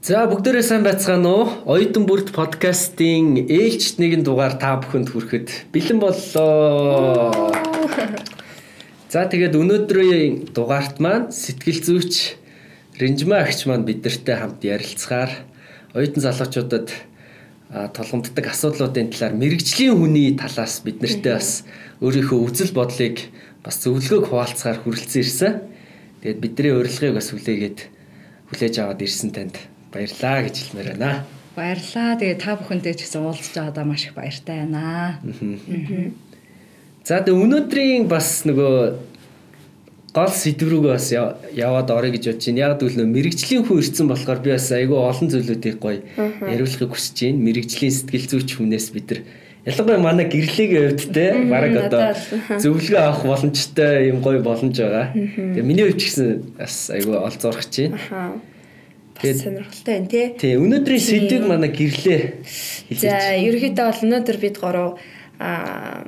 За бүгдээрээ сайн байцгаана уу? Оюутан бүрд подкастын ээлжт нэгэн дугаар та бүхэнд хүрэхэд бэлэн боллоо. За тэгээд өнөөдрийн дугаарт маань сэтгэл зүйч Ринжма агч маань бидэртэй хамт ярилцахаар оюутан залуучуудад толгомддог асуудлуудын талаар мэрэгжлийн хүний талаас бид нартэй бас өөрийнхөө үзэл бодлыг бас зөвлөгөөг хуваалцахаар хүрэлцэн ирсэн. Тэгээд бидний урилгыг бас хүлээгээд хүлээж аваад ирсэн танд Баярлаа гэж хэлмээр байна. Баярлаа. Тэгээ та бүхэндээ ч гэсэн уулзч байгаадаа маш их баяртай байна. За тэгээ өнөөдрийн бас нөгөө гол сэдврүүгээ бас яваад орё гэж бодож байна. Яг гэвэл мэрэгжлийн хүн ирсэн болохоор би бас айгүй олон зүйлүүдийг гоё яриулахыг хүсэж байна. Мэрэгжлийн сэтгэл зүйч хүнээс бид нар ялангуяа манай гэрлэгийн хувьд те баг одоо зөвлөгөө авах боломжтой юм гоё боломж байгаа. Тэгээ миний хувьд ч гэсэн бас айгүй олзуурах чинь. Тэгээд сонирхолтой байна тий. Тий, өнөөдрийн сэдвийг манай гэрлээ. За, ерөнхийдөө бол өнөөдөр бид гурав а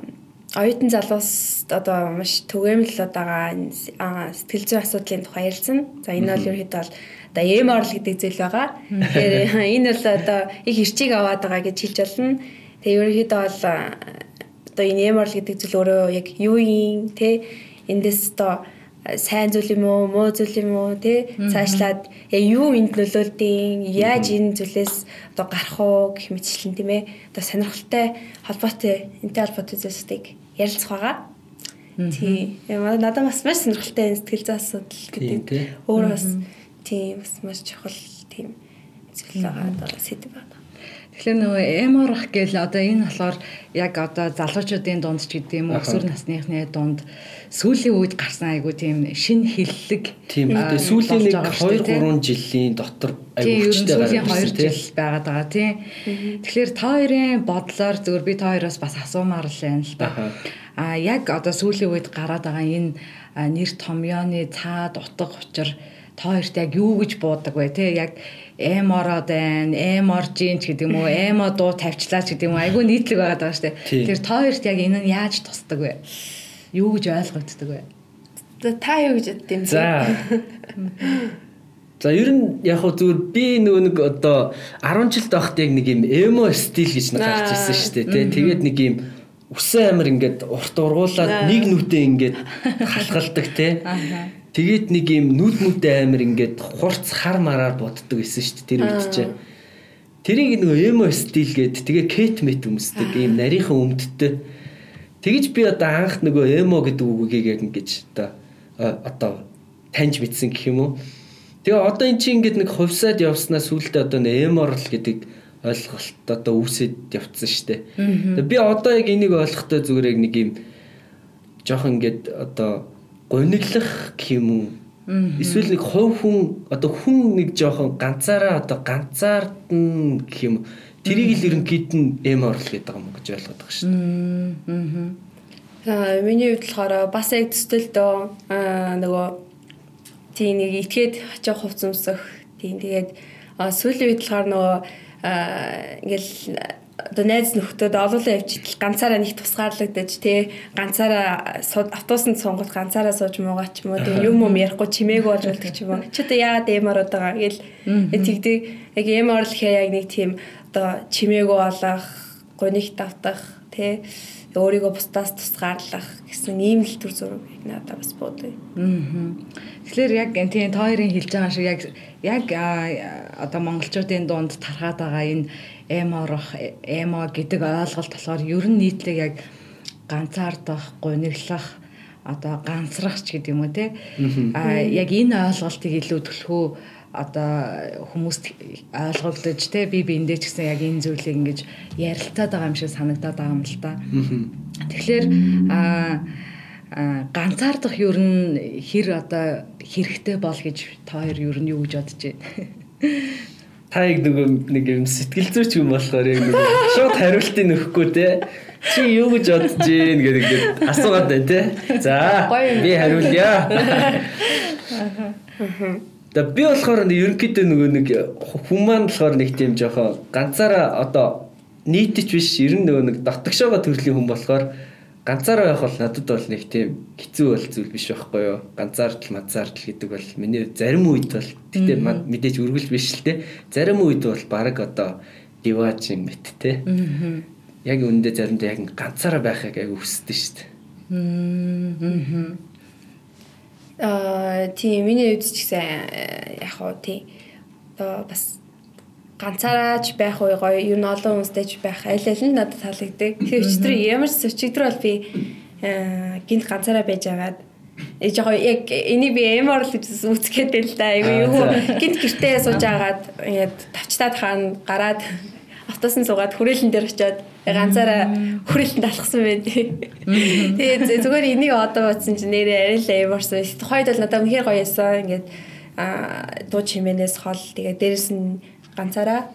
оюутан залуус одоо маш түгээмэл одоо сэтгэл зүйн асуудлын тухай ярилцсан. За энэ бол ерөнхийдөө бол одоо эм орл гэдэг зүйл байгаа. Тэгэхээр энэ бол одоо их хэрчийг аваад байгаа гэж хэлж болно. Тэгээ ерөнхийдөө бол одоо энэ эм орл гэдэг зүйл өөрөө яг юу юм те эндээс одоо сайн зүйл юм уу, муу зүйл юм уу тий цаашлаад юу энд нөлөөлдөйн, яаж энэ зүйлээс одоо гарах уу гэх мэтчлэн тийм ээ. Одоо сонирхолтой холбоотой энтэй холбоотой зүйлсүүдийг ярилцах байгаа. Тий. Яа надад бас маш сонирхолтой сэтгэл зүйн асуудал гэдэг. Өөр бас тийм бас маш чухал тийм зүйл байгаа одоо сэдв байна. Тэгэхээр нөгөө эморх гэл одоо энэ болохоор яг одоо залуучуудын дунд ч гэдэг юм уу өсвөр насныхны дунд сүүлийн үед гарсан айгу тийм шин хиллэг тийм үү сүүлийн нэг 2 3 жилийн дотор айгу хүчтэй гарсан 2 жил байгаад байгаа тийм. Тэгэхээр та хоёрын бодлоор зөвөр би та хоёроос бас асуумаар л байна л да. А яг одоо сүүлийн үед гараад байгаа энэ нэр томьёоны цаад утга учир та хоёрт яг юу гэж буудаг вэ те яг эм ороод байна, эм орж ийн ч гэдэг юм уу, эмо дуу тавьчлаа ч гэдэг юм уу. Айгүй нийтлэг байгаад байгаа шүү дээ. Тэр та хоёрт яг энэ нь яаж тусдаг вэ? Юу гэж ойлгогддог вэ? Та юу гэж бодд юм бэ? За. За ер нь яг хөө зүгээр би нөгөө нэг одоо 10 жил тахт яг нэг юм эмо стил гэж нэг гарч ирсэн шүү дээ. Тэгээд нэг юм үсэн амир ингээд урт ургуулад нэг нүдээ ингээд халахалдаг те. Тэгээд нэг юм нүд мүдэ амир ингээд хурц хар мараар боддог гэсэн шүү дээ тэр үед чинь. Тэрийг нөгөө эмо стил гээд тэгээ кет мет өмсдөг ийм нарийнхан өмдтэй. Тэгэж би одоо анх нөгөө эмо гэдэг үгийг яг ингэж одоо одоо таньж мэдсэн гэх юм уу. Тэгээ одоо эн чинь ингээд нэг хувьсаад явснаас сүултээ одоо эморл гэдэг ойлголт одоо үүсэт явцсан шүү дээ. Би одоо яг энийг ойлгохдоо зүгээр яг нэг юм жоохон ингээд одоо гониглах гэх юм уу? Эсвэл нэг хов хүн одоо хүн нэг жоохон ганцаараа одоо ганцаардна гэх юм. Тэрийг л ерөнхийд нь эм орл гэдэг юм гэж ойлгоод байгаа шүү дээ. Аа миний хувьд болохоор бас яг төстөлдөө аа нөгөө тийм нэг итгээд очих хувц өмсөх тийм тэгээд сүүлийн үед болохоор нөгөө ингээл одоо найз нөхдөд олуулаа явчихтал ганцаараа нэг тусгаарлагдаж тий ганцаараа автобусанд сунгал ганцаараа сууж муугаа ч юм уу тий юм юм ярихгүй чимээг болж болдог ч юм уу чи одоо яагаад эмэр удаага гэл тэгдэг яг эмэр гэхээр яг нэг тийм одоо чимээгөө олох гонигт автах тий өөрийгөө бусдаас тусгаарлах гэсэн ийм л төр зураг надад бас бодъё. Аа. Тэгэхээр яг тийм та хоёрын хэлж байгаа шиг яг яг одоо монголчуудын дунд тархаад байгаа энэ эморох эмо гэдэг ойлголт болохоор ер нь нийтлэг яг ганцаардах, гуниглах одоо ганцрах ч гэдэг юм уу те а яг энэ ойлголтыг илүү төлхөө одоо хүмүүст ойлгогдож те би биэндээ ч гэсэн яг энэ зүйлийг ингэж ярилцаад байгаа юм шиг санагдаад байгаа юм л да. Тэгэхээр а ганцаардах ер нь хэр одоо хэрэгтэй бол гэж та хоёр ер нь юу гэж бодож байна? Та яг нэг нэг юм сэтгэл зүйч юм болохоор яг нэг шууд хариултыг нөхгүй те. Чи юу гэж бодож гин гэдэг ингээд асуугаад байна те. За би хариулъя. Да би болохоор ерөнхийдөө нөгөө нэг маань болохоор нэг тийм жоохон ганцаараа одоо нийтч биш ер нь нөгөө нэг дотгошоогоо төрлийн хүн болохоор ганцаараа байх бол надад бол нэг тийм хэцүү бол зүйл биш байхгүй юу. Ганцаардл мазаардл гэдэг бол миний зарим үед бол тэгтээ мэдээж үргэлж биш л те. Зарим үед бол баг одоо диваж юм мэт те. Яг үүндээ заримдаа яг ганцаараа байхыг аяг хүсдэг шүү дээ. Аа тийм миний үед ч гэсэн яг хоо тий. Одоо бас ганцаараач байх уу гоё ер нь олон хүнстэйч байх аль аль нь надад таалагддаг. Тэгэхээр өчтөр ямар ч өчигдөр бол би гинт ганцаараа байж агаад э жоо яг энийг би эмор л гэж үзгээд байл да. Айгүй юу гинт гэртээ сууж агаад ингээд тавчтаад хаана гараад автосын суугаад хүрээлэн дээр очиод ганцаараа хүрээлэнд алхсан байд. Тэгээ зүгээр энийг одоо бодсон чинь нэрээ арай л эморсон. Тухайд бол надад үнэхээр гоё ясан. Ингээд аа дуу чимээнээс хол тэгээ дээрэс нь ганцаараа.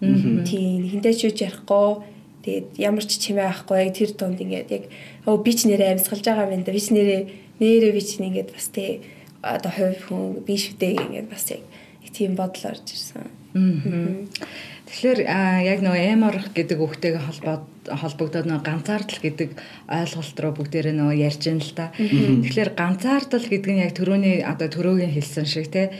Тийм. Хинтэй ч үуч ярихгүй. Тэгээд ямар ч чимээ авахгүй. Тэр тунд ингээд яг өө би ч нэрээ амьсгалж байгаа юм да. Би ч нэрээ нэрээ би ч ингээд бас тий одоо хувь хүн би шүдээ ингээд бас яг тийм бодол орж ирсэн. Тэгэхээр яг нөгөө эморх гэдэг үгтэйгээ холбоод холбогдоод нөгөө ганцаардал гэдэг ойлголт руу бүгдээрээ нөгөө ярьж байна л да. Тэгэхээр ганцаардал гэдэг нь яг төрөний одоо төрөөгийн хэлсэн шиг те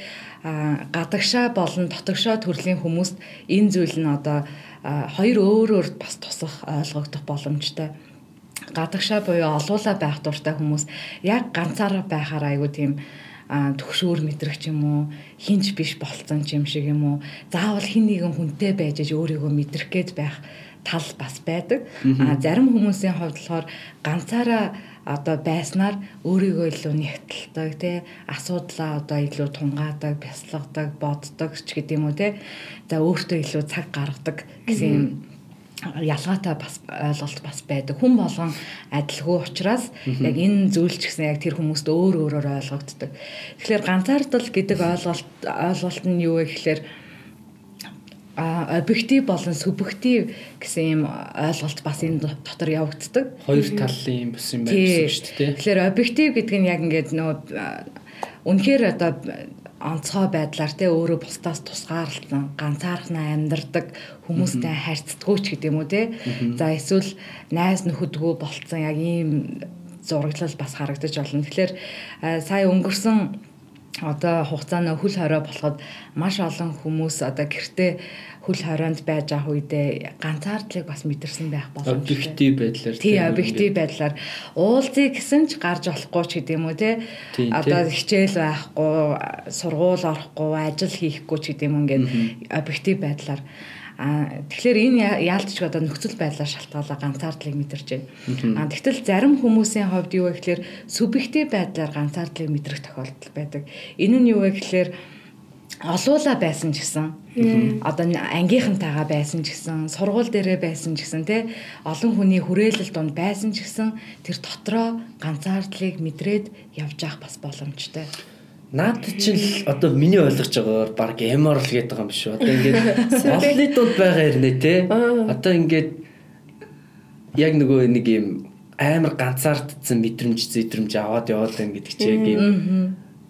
гадагшаа болон дотогшоо төрлийн хүмүүст энэ зүйл нь одоо хоёр өөр өөр бас тусах ойлгогдох боломжтой. Гадагшаа буюу олуула байх дуртай хүмүүс яг ганцаараа байхаар айгүй тийм төгшөөр мэдрэх юм уу хинж биш болцсон юм шиг юм уу заавал хин нэгэн хүнтэй байж өөрийгөө мэдрэх гээд байх тал бас байдаг а зарим хүмүүсийн хувьд болохоор ганцаараа одоо байснаар өөрийгөө илүү нэгтэлдэг тий асуудлаа одоо илүү тунгаадаг, бясалгадаг, боддог ч гэдэг юм уу тий. За өөртөө илүү цаг гаргадаг гэсэн юм ялгаатай бас ойлголт бас байдаг. Хүн болгон адилгүй учраас яг энэ зүйл ч гэсэн яг тэр хүмүүст өөр өөрөөр ойлгогддог. Тэгэхээр ганцаардал гэдэг ойлголт ойлголт нь юу вэ гэхээр объектив болон субъектив гэсэн юм ойлголт бас энэ дотор явагддаг. Хоёр талын юм бас юм байна гэсэн шүү дээ. Тэгэхээр объектив гэдэг нь яг ингээд нөгөө үнэхээр одоо онцгой байдлаар те өөрөө бусдаас тусгаарлсан ганцаархнаа амьдардаг хүмүүстэй харьцдаггүй ч гэдэг юм уу те. За эсвэл найз нөхөдгөө болцсон яг ийм зураглал бас харагдаж байна. Тэгэхээр сая өнгөрсөн одоо хугацааны хөл хорой болоход маш олон хүмүүс одоо гэртээ хөл хорионд байж ах үедээ ганцаардлыг бас мэдэрсэн байх боломжтой. Объектив байдлаар тий объектив байдлаар. Уулзъя гэсэн ч гарч болохгүй ч гэдэг юм уу те. Одоо хичээл байхгүй, сургууль орохгүй, ажил хийхгүй ч гэдэг юм ингээд объектив байдлаар А тэгэхээр энэ яалтч одоо нөхцөл байдлаар шалтгаалаа ганцаардлыг мэдэрч байна. А тэгтэл зарим хүмүүсийн хувьд юу вэ гэхээр субъектив байдлаар ганцаардлыг мэдрэх тохиолдол байдаг. Энэ нь юу вэ гэхээр олуула байсан ч гэсэн одоо ангийнхантайгаа байсан ч гэсэн сургууль дээрээ байсан ч гэсэн те олон хүний хүрээлэл донд байсан ч гэсэн тэр дотроо ганцаардлыг мэдрээд явж явах бас боломжтой. Наад чинь л одоо миний ойлгож байгаагаар баг MR л байгаа юм биш үү? Одоо ингээд олны дунд байгаа хэрнээ те. Одоо ингээд яг нөгөө нэг юм амар ганцаардсан мэдрэмж зэдрэмж аваад яваад байна гэдэг чи яг юм.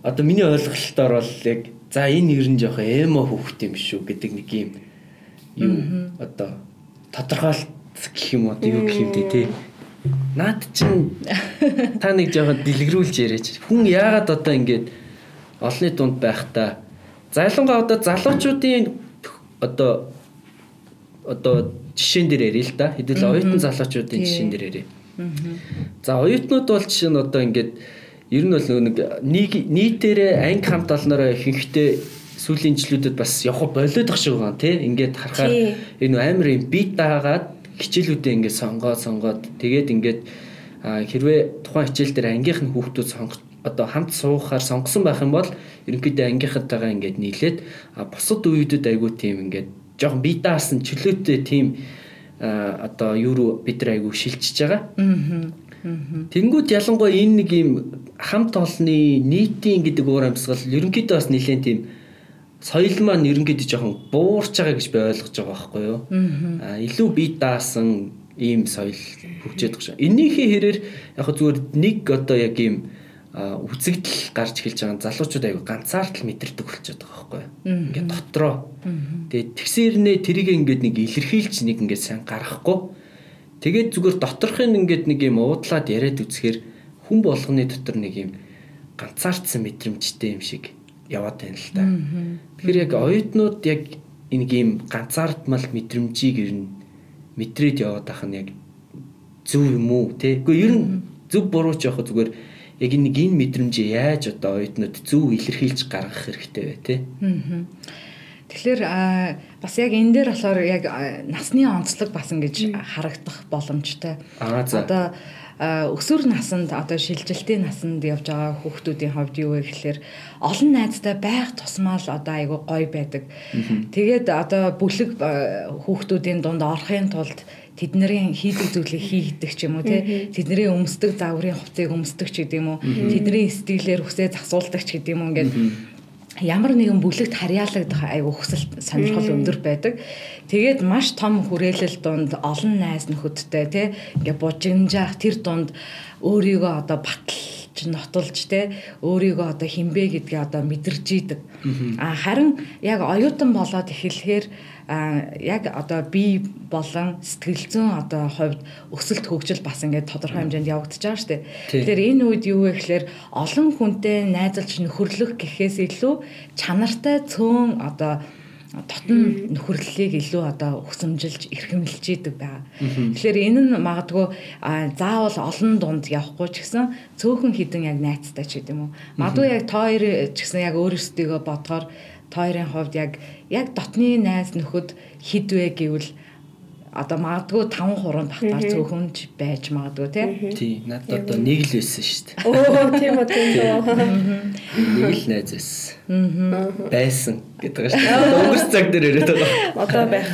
Одоо миний ойлголтоор бол яг за энэ ер нь жоохон эмо хөөхт юм шүү гэдэг нэг юм юу одоо тодорхойлт гэх юм уу юу гэх юм бэ те. Наад чинь та нэг жоохон дэлгэрүүлж яриач. Хүн яагаад одоо ингээд олонний дунд байхдаа. Залангаа одоо залуучуудын одоо одоо жишээн дээр ярил л да. Хэдүүл оюутан залуучуудын жишээн дээр ярив. За оюутнууд бол жишээ нь одоо ингээд ер нь бол нэг нийтээрээ анги хамт олноороо ихэнхдээ сүүлийн жилүүдэд бас явах болоод ах шиг байгаа тийм ингээд харахаар энэ амар юм бит даагаад хичээлүүдээ ингээд сонгоод сонгоод тэгээд ингээд хэрвээ тухайн хичээл дээр ангийнх нь хүүхдүүд сонгох одоо хамт суухаар сонгосон байх юм бол ерөнхийдөө ангийнхантайгаа ингээд нийлээд бусад үеүүдэд айгүй тийм ингээд жоохон бие даасан чөлөөтэй тийм одоо юу руу бид нар айгүй шилжиж байгаа. Тэнгүүд ялангуяа энэ нэг юм хамт олонны нийтийн гэдэг уур амьсгал ерөнхийдөө бас нэлээд тийм соёл маань ерөнхийдөө жоохон буурч байгаа гэж би ойлгож байгаа байхгүй юу. Аа илүү бие даасан ийм соёл хөгжөөд байгаа. Энийхээ хэрээр яг зүгээр нэг одоо яг ийм үзэгдэл гарч эхэлж байгаа залуучууд аягүй ганцаардл мэдрэлдэг болчиход байгаа байхгүй юу. Ингээд дотроо. Тэгээд тэгсэрнээ тэрийг ингээд нэг илэрхийлж нэг ингээд сайн гаргахгүй. Тэгээд зүгээр доторхын ингээд нэг юм уудлаад яриад үзэхээр хүн болгоны дотор нэг юм ганцаардсан мэдрэмжтэй юм шиг яваад байна л да. Тэгэхээр яг оюутнууд яг нэг юм ганцаардмал мэдрэмжийг ер нь мэдрээд яваад ах нь яг зөв юм уу те. Гэхдээ ер нь зөв буруу ч яг зүгээр яг нэг энэ мэдрэмжээ яаж одоо оюутнууд зөв илэрхийлж гаргах хэрэгтэй вэ те. Тэгэхээр бас яг энэ дээр болохоор яг насны онцлог бас ингэж харагдах боломжтой. Одоо өсвөр наснд одоо шилжилтийн наснд явж байгаа хүүхдүүдийн хувьд юу вэ гэхээр олон найзтай байх тусмаа л одоо айгүй гоё байдаг. Тэгээд одоо бүлэг хүүхдүүдийн дунд орохын тулд тэдний хийдэг зүйлийг хийгдэх ч юм уу тий. Тэдний өмсдөг загварын хувцсыг өмсдөг ч гэдэм үү. Тэдний сэтгэлээр хүсээ засуулдаг ч гэдэм үү ингээд ямар нэгэн бүлэгт харьяалагдах айгу хүсэл сонирхол өндөр байдаг. Тэгээд маш том хүрээлэл дунд олон найз нөхөдтэй тий. Ингээ бужигнжаах тэр дунд өөрийгөө одоо баталж нотолж тий өөрийгөө одоо хинбэ гэдгээ одоо мэдэрж идэг. А харин яг оюутан болоод эхлэхээр яг одоо би болон сэтгэл зүйн одоо хувьд өсөлт хөгжил бас ингээд тодорхой хэмжээнд явагдаж байгаа шүү дээ. Тэгэхээр энэ үед юу вэ гэхээр олон хүнтэй найзалж нөхөрлөх гэхээс илүү чанартай цөөн одоо дотн нөхөрлөлийг илүү одоо өсөмжилж эрхэмлж идэг байгаа. Тэгэхээр энэ нь магадгүй заавал олон дунд явахгүй ч гэсэн цөөхөн хідэн яг найцтай ч гэдэг юм уу. Магадгүй яг та хоёр ч гэсэн яг өөрөөсдөө бодгоор тойрын хувьд яг яг дотны найз нөхөд хідвэ гэвэл одоо магадгүй 5 3 багтаар зөвхөнж байж магадгүй тий. Тий, надад одоо нэг л байсан шүү дээ. Оо, тийм үү, тийм үү. Нэг л найз байсан. Байсан гэдэг шүү дээ. Өнгөрс цаг дээр яриад байгаа. Одоо байх.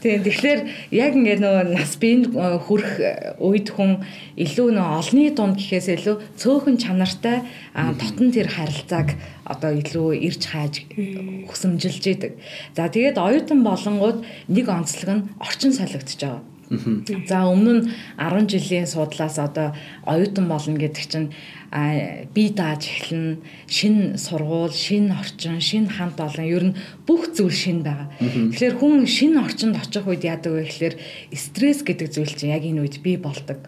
Тийм, тэгэхээр яг ингээд нөгөө нас биенд хүрэх үед хүн илүү нөгөө олны дунд гэхээс илүү цөөхөн чанартай дотн тэр харилцааг одоо илүү ирж хааж хөсөмжилж идэг. За тэгээд оюутан болонгууд нэг онцлог нь орчин солигдож байгаа. За өмнө нь 10 жилийн судлаас одоо оюутан болно гэдэг чинь бие дааж эхлэн шин сургууль, шин орчин, шин хамт олон ер нь бүх зүйл шин байгаа. Тэгэхээр хүн шин орчинд очих үед яадаг вэ гэхээр стресс гэдэг зүйл чинь яг энэ үед бий болдог.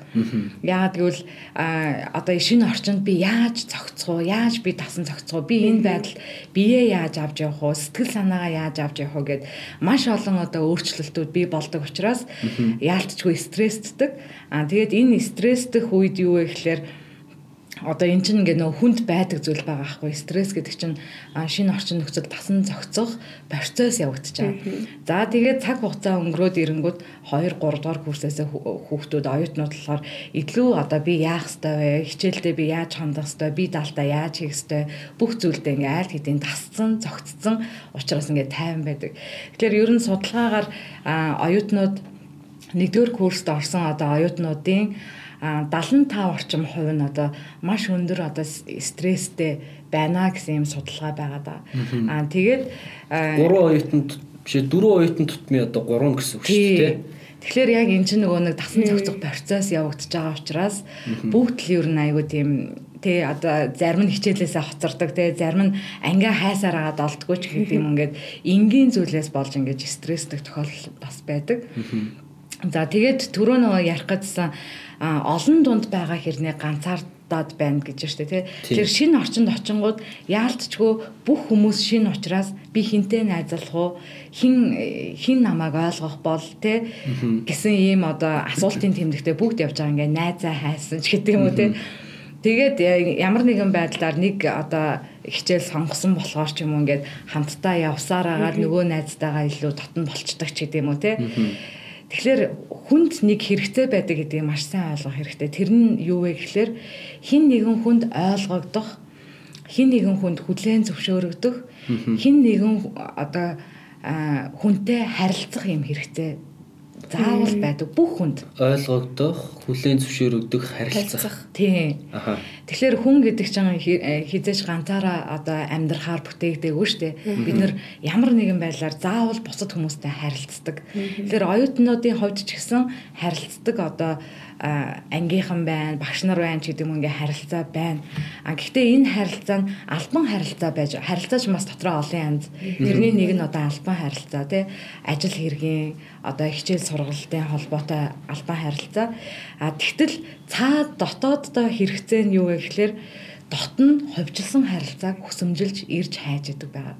Яагаад гэвэл одоо шин орчинд би яаж цогцгоо, яаж би тасан цогцгоо, би энэ байдал бие яаж авч явах уу, сэтгэл санаагаа яаж авч явах уу гэд маш олон одоо өөрчлөлтүүд бий болдог учраас яалтчгүй стрессддэг. Аа тэгээд энэ стрессдэх үед юу вэ гэхээр одоо эн чинь ингээ нөө хүнд байдаг зүйл байгаа байхгүй стресс гэдэг чинь шинэ орчин нөхцөл тасан зохицох процесс явагдаж байгаа. За тэгээд цаг хугацаа өнгөрөөд ирэнгүүт 2 3 дугаар курсээс хүүхдүүд оюутнууд болохоор илүү одоо би яах ёстой вэ? Хичээлдээ би яаж хандах ёстой? Би даалтаа яаж хийх ёстой? Бүх зүйлдээ ингээ аль хэдийн тасцсан, зогцсон учраас ингээ тайван байдаг. Тэгэхээр ер нь судалгаагаар оюутнууд нэгдүгээр курст орсон одоо оюутнуудын 75 орчим хувь нь одоо маш өндөр одоо стресстэй байна гэсэн юм судалгаа байгаа да. Аа тэгээд 3 оюутанд бишээ 4 оюутан тутмын одоо 3 гэсэн үг шүү дээ. Тэгэхээр яг эн чинь нөгөө нэг тасан цогцох процесс явагдаж байгаа учраас бүгд л ер нь айгүй тийм тэ одоо зарим нь хичээлээсээ хоцордог тэ зарим нь ангиа хайсаар агаад олдгоо ч гэдэг юм ингээд энгийн зүйлээс болж ингээд стресстэй тохиолдол бас байдаг. За тэгээд түрүү нөгөө ярих гэсэн олон дунд байгаа хэрнээ ганцаардаад байна гэж штэ тий. Тэгэхээр шинэ орчинд очингууд яалтчгүй бүх хүмүүс шинэ учраас би хинтээ найзалах уу хин хин намайг ойлгох бол тий гэсэн ийм одоо асуултын тэмдэгтээ бүгд явж байгаа ингээ найзаа хайсан ч гэдэг юм уу тий. Тэгээд ямар нэгэн байдлаар нэг одоо хичээл сонгосон болохоор ч юм уу ингээд хамтдаа явсаар агаад нөгөө найзтайгаа илүү дотн болцдог ч гэдэг юм уу тий. Тэгэхээр хүнд нэг хэрэгтэй байдаг гэдгийг маш сайн ойлгох хэрэгтэй. Тэр нь юу вэ гэхээр хин нэгэн хүнд ойлгогдох, хин нэгэн хүнд хүлээн зөвшөөрөгдөх, хин нэгэн одоо хүнтэй харилцах юм хэрэгтэй заавал байдаг бүх хүнд ойлгогдох, хүлээн зөвшөөрөгдөх, харилцах. Тийм. Аха. Тэгэхээр хүн гэдэг чинь э, хизээж ганцаараа одоо амьдрахаар бүтээгдээгүй шүү дээ. Бид нэр ямар нэгэн байдлаар заавал бусад хүмүүстэй харилцдаг. Тэгэхээр оюутнуудын хувьд ч гэсэн харилцдаг одоо ангийнхан байна, багш нар байна ч гэдэг юм ингээ харилцаа байна. А гэхдээ энэ харилцаа нь албан харилцаа байж харилцаач бас дотроо олон янз. Тэрний нэг нь одоо албан харилцаа тий ажил хэргийн одоо хичээл сургалтын холбоотой албан харилцаа. А тэгтэл цаад дотооддоо хэрэгцээ нь юу вэ гэхээр дотн ховжилсон харилцааг хүсэмжилж ирж хайж идэг байгаа.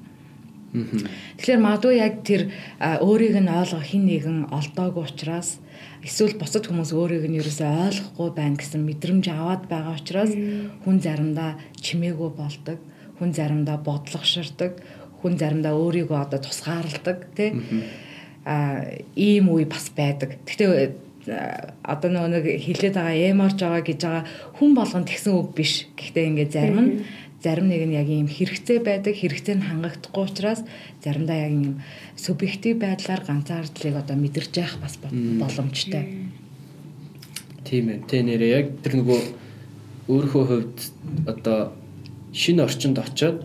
Тэгэхээр магадгүй яг тэр өөрийг нь ойлгох хин нэгэн олдоогүй учраас эсвэл бусад хүмүүс өөрийг нь ерөөсөй ойлгохгүй байна гэсэн мэдрэмж аваад байгаа учраас хүн заримдаа чимээгүй болдог, хүн заримдаа бодлогоширдог, хүн заримдаа өөрийгөө одоо тусгаарладаг тий а ийм үе бас байдаг. Гэхдээ одоо нэг хилээд байгаа эморж байгаа гэж байгаа хүн болгон тэгсэн үг биш. Гэхдээ ингээд зарим нь зарим нэг нь яг ийм хэрэгцээ байдаг, хэрэгцээ нь хангагдахгүй учраас заримдаа яг ийм субъектив байдлаар ганцаардлыг одоо мэдэрч явах бас боломжтой. Тийм ээ. Тэ нэрээ яг тэр нөгөө өөрийнхөө хувьд одоо шинэ орчинд очоод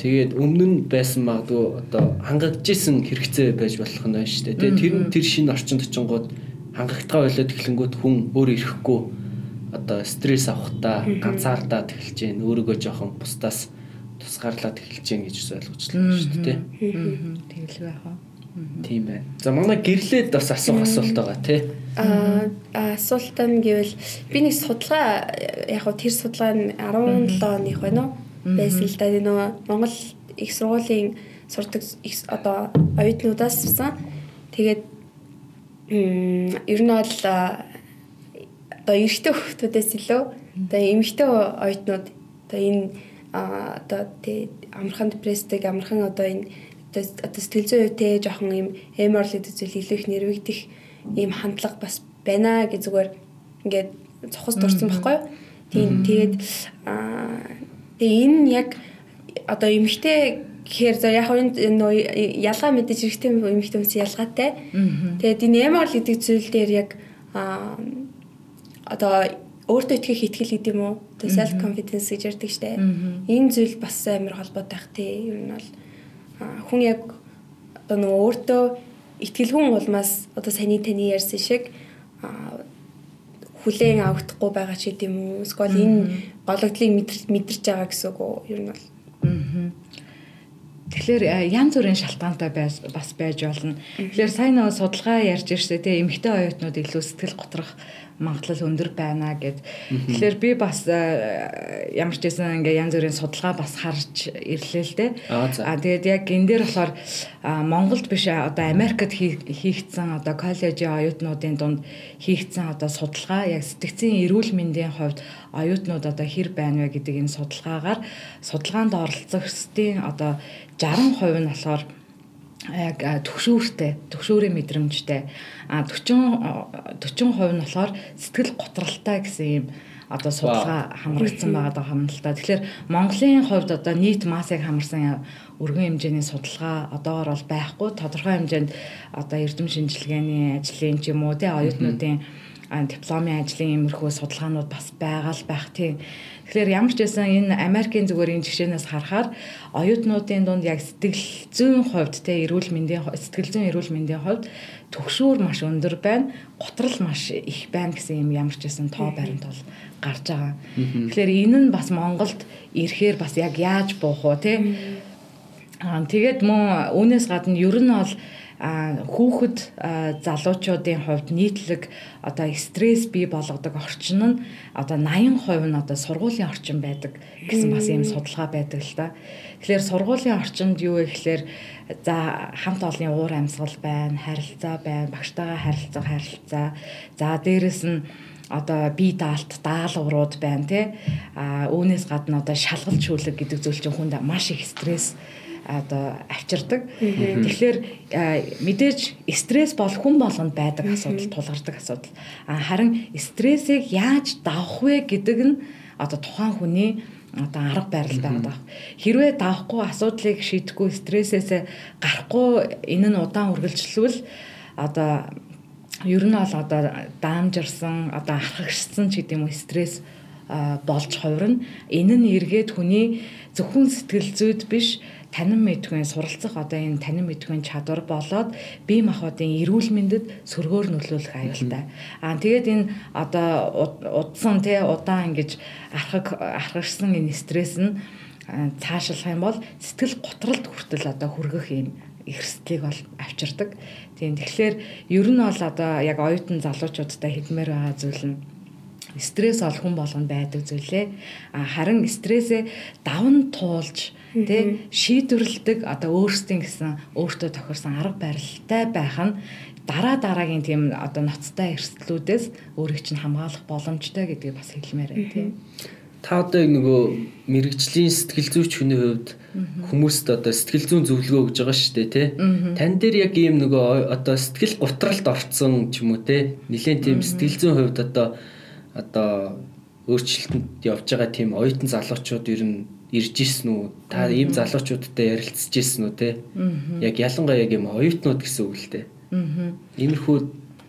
тэгээд өмнө нь байсан магадгүй одоо хангагдчихсэн хэрэгцээ байж болох нь байна шүү дээ. Тэгээд тэр тэр шинэ орчинд очингууд хангагдгаа болоод эхлэнгүүт хүн өөр ирэхгүй одоо стресс авахтаа ганцаардаад эхэлж гэн өөрийгөө жоохон бусдаас тусгаарлаад эхэлж гэн гэж ойлгочлаа шүү дээ тэгэл байх аа тийм байна. За манай гэрлээд бас асуух асуулт байгаа тий. А асуулт нь гэвэл би нэг судалгаа яг хөө тэр судалгаа нь 17 оных байна уу? Байсан л да нөгөө Монгол их сургуулийн сурдаг одоо оюутнуудаас ирсэн тэгээд ер нь бол одоо эрэгтэй хүүхдүүдээс илүү одоо эмэгтэй оюутнууд одоо энэ одоо тий амархан депресстэй амархан одоо энэ одоо сэтгэл зүйн үетэй жоохон юм эморлд зүйл илүү их нэрвэгдэх ийм хандлага бас байна гэж зүгээр ингээд цохос дурсан байхгүй юу. Тийм тэгээд тэгээ энэ яг одоо эмэгтэй гэхээр за яг энэ ялгаа мэдээж эрэгтэй эмэгтэй хүмүүс ялгаатай. Тэгээд энэ эморл гэдэг зүйл дээр яг одоо өөртөө итгэх итгэл гэдэг юм уу? Одоо self confidence гэж ярьдаг штэ. Энэ зүйл бас амар холбоотой бах тий. Ер нь бол хүн яг одоо нөгөө өөртөө итгэлгүй улмаас одоо саний таны ярьсан шиг хүлээн авахдахгүй байгаа ч гэдэм үү? Эсвэл энэ гологдлыг мэдэрч байгаа гэсэн үг үү? Ер нь бол. Тэгэхээр янз бүрийн шалтгаантай бас байж болно. Тэгэхээр сайн нэг судалгаа ярьж ирсэн тийм эмэгтэй оюутнууд илүү сэтгэл готрох магадлал өндөр байна гэд. Тэгэхээр би бас э, ямар ч байсан ингээ янз бүрийн судалгаа бас харж ирлээ л дээ. Аа тэгээд яг энэ дээр болохоор Монголд биш одоо Америкт хийгдсэн одоо коллежийн оюутнуудын дунд хийгдсэн одоо судалгаа яг сэтгцийн эрүүл мэндийн хувьд оюутнууд одоо хэр байна вэ гэдэг энэ судалгаагаар судалгаанд оролцогчдын одоо 60% нь болохоор яг төгшөөртэй, төгшөөрийн мэдрэмжтэй. А 40 40% нь болохоор сэтгэл готралтай гэсэн юм одоо судалгаа хамрагдсан байгаа л та. Тэгэхээр Монголын хувьд одоо нийт массыг хамарсан өргөн хэмжээний судалгаа одоогор бол байхгүй. Тодорхой хэмжээнд одоо эрдэм шинжилгээний ажлын ч юм уу те оюутнуудын дипломын ажлын иймэрхүү судалгаанууд бас байгаа л байх тийм. Тэгэхээр ямар ч байсан энэ Америкийн зүгээр энэ жишээнээс харахаар оюутнуудын дунд яг сэтгэл зүйн хувьд те эрүүл мэндийн сэтгэл зүйн эрүүл мэндийн хувьд төгшүүр маш өндөр байна, готрал маш их байна гэсэн юм ямар ч байсан тоо баримт бол гарч байгаа. Тэгэхээр энэ нь бас Монголд ирэхээр бас яг яаж буух вэ те? Аа тэгээд мөн үүнээс гадна ер нь бол хүүхэд залуучуудын хувьд нийтлэг одоо стресс бий болгодог орчин нь одоо 80% нь одоо сургуулийн орчин байдаг гэсэн бас ийм судалгаа байдаг л та. Тэгэхээр сургуулийн орчинд юу вэ гэхээр за хамт олонний уур амьсгал байна, харилцаа байна, багштайгаа харилцах харилцаа. За дээрэс нь одоо бие даалт даалгаврууд байна тий а үүнээс гадна одоо шалгалт шүүлэг гэдэг зүйл чинь хүнд маш их стресс одоо авчирдаг. Тэгэхээр мэдээж стресс бол хүн болгонд байдаг асуудал тулгардаг асуудал. Харин стрессийг яаж давах вэ гэдэг нь одоо тухайн хүний одоо арга барил байгаа. Хэрвээ давахгүй асуудлыг шийдэхгүй стрессээс гарахгүй энэ нь удаан үргэлжлэвэл одоо ер нь бол одоо даамжирсан одоо архагшсан ч гэдэг юм стресс болж хувирна. Энэ нь эргээд хүний зөвхөн сэтгэл зүйд биш танин мэдгүй суралцах одоо энэ танин мэдгүй чадвар болоод бие махбодын эрүүл мэндэд сөргөөр нөлөөлөх аюултай. Аа тэгээд энэ одоо удсан тий удаан ингэж архаг архагшсан энэ стресс нь цаашлах юм бол сэтгэл готролд хүртэл одоо хүргэх юм эрсдлийг бол авчирдаг. Тийм тэгэхээр ер нь бол одоо яг оюутан залуучуудтай хэлмээр байгаа зүйл нь стресс ол хүн болгонд байдаг зүйлээ. А харин стрессээ давн туулж тэ шийдвэрлэдэг одоо өөрсдийн гэсэн өөртөө тохирсон арга барилтай байх нь дараа дараагийн тийм одоо ноцтой эрсдлүүдээс өөрийг чинь хамгаалах боломжтой гэдгийг бас хэлмээр байна тийм. Та одоо нөгөө мэрэгжлийн сэтгэл зүйч хүний хувьд хүмүүст одоо сэтгэл зүйн зөвлөгөө өгж байгаа шүү дээ тий. Тан дээр яг ийм нөгөө одоо сэтгэл гутралд орцсон ч юм уу тий. Нилээн тийм сэтгэл зүйн хувьд одоо одоо өөрчлөлтөнд явж байгаа тийм оюутан залуучууд ер нь ирж исэн үү? Та ийм залуучуудтай ярилцж исэн үү те? Яг ялангуяа яг юм оюутнууд гэсэн үг л. Аа. Иймэрхүү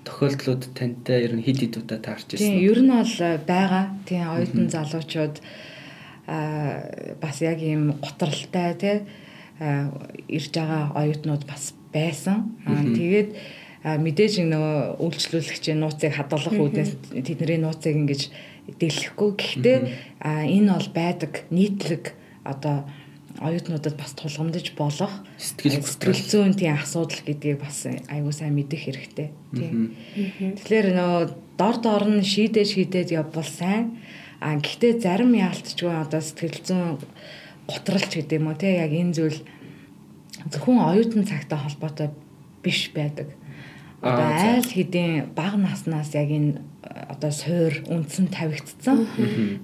тохиолдлууд тантай ер нь хэд хэд удаа таарч ирсэн. Тийм, ер нь бол э, байгаа. Тийм, оюутан залуучууд аа бас яг ийм готралтай тий ирж байгаа оюутнууд бас байсан. Аа тэгээд мэдээж нөгөө үйлчлүүлэгчийн нууцыг хадгалах үүднээс тэдний нууцыг ингэж дэлгэхгүй. Гэхдээ энэ бол байдаг нийтлэг одоо оюутнуудад бас тулгамдж болох сэтгэл сэтгэл зүйн тийм асуудал гэдгийг бас аягүй сайн мэдэх хэрэгтэй тийм. Тэгэхээр нөө дор дор нь шийдээ шийдээд явбал сайн. А гэхдээ зарим яалтчгүй одоо сэтгэл зүйн готролч гэдэг юм уу тийм яг энэ зүйл зөвхөн оюутан цагтай холбоотой биш байдаг. Одоо айл хэдийн бага наснаас яг энэ одоо суур үндсэн тавигдсан.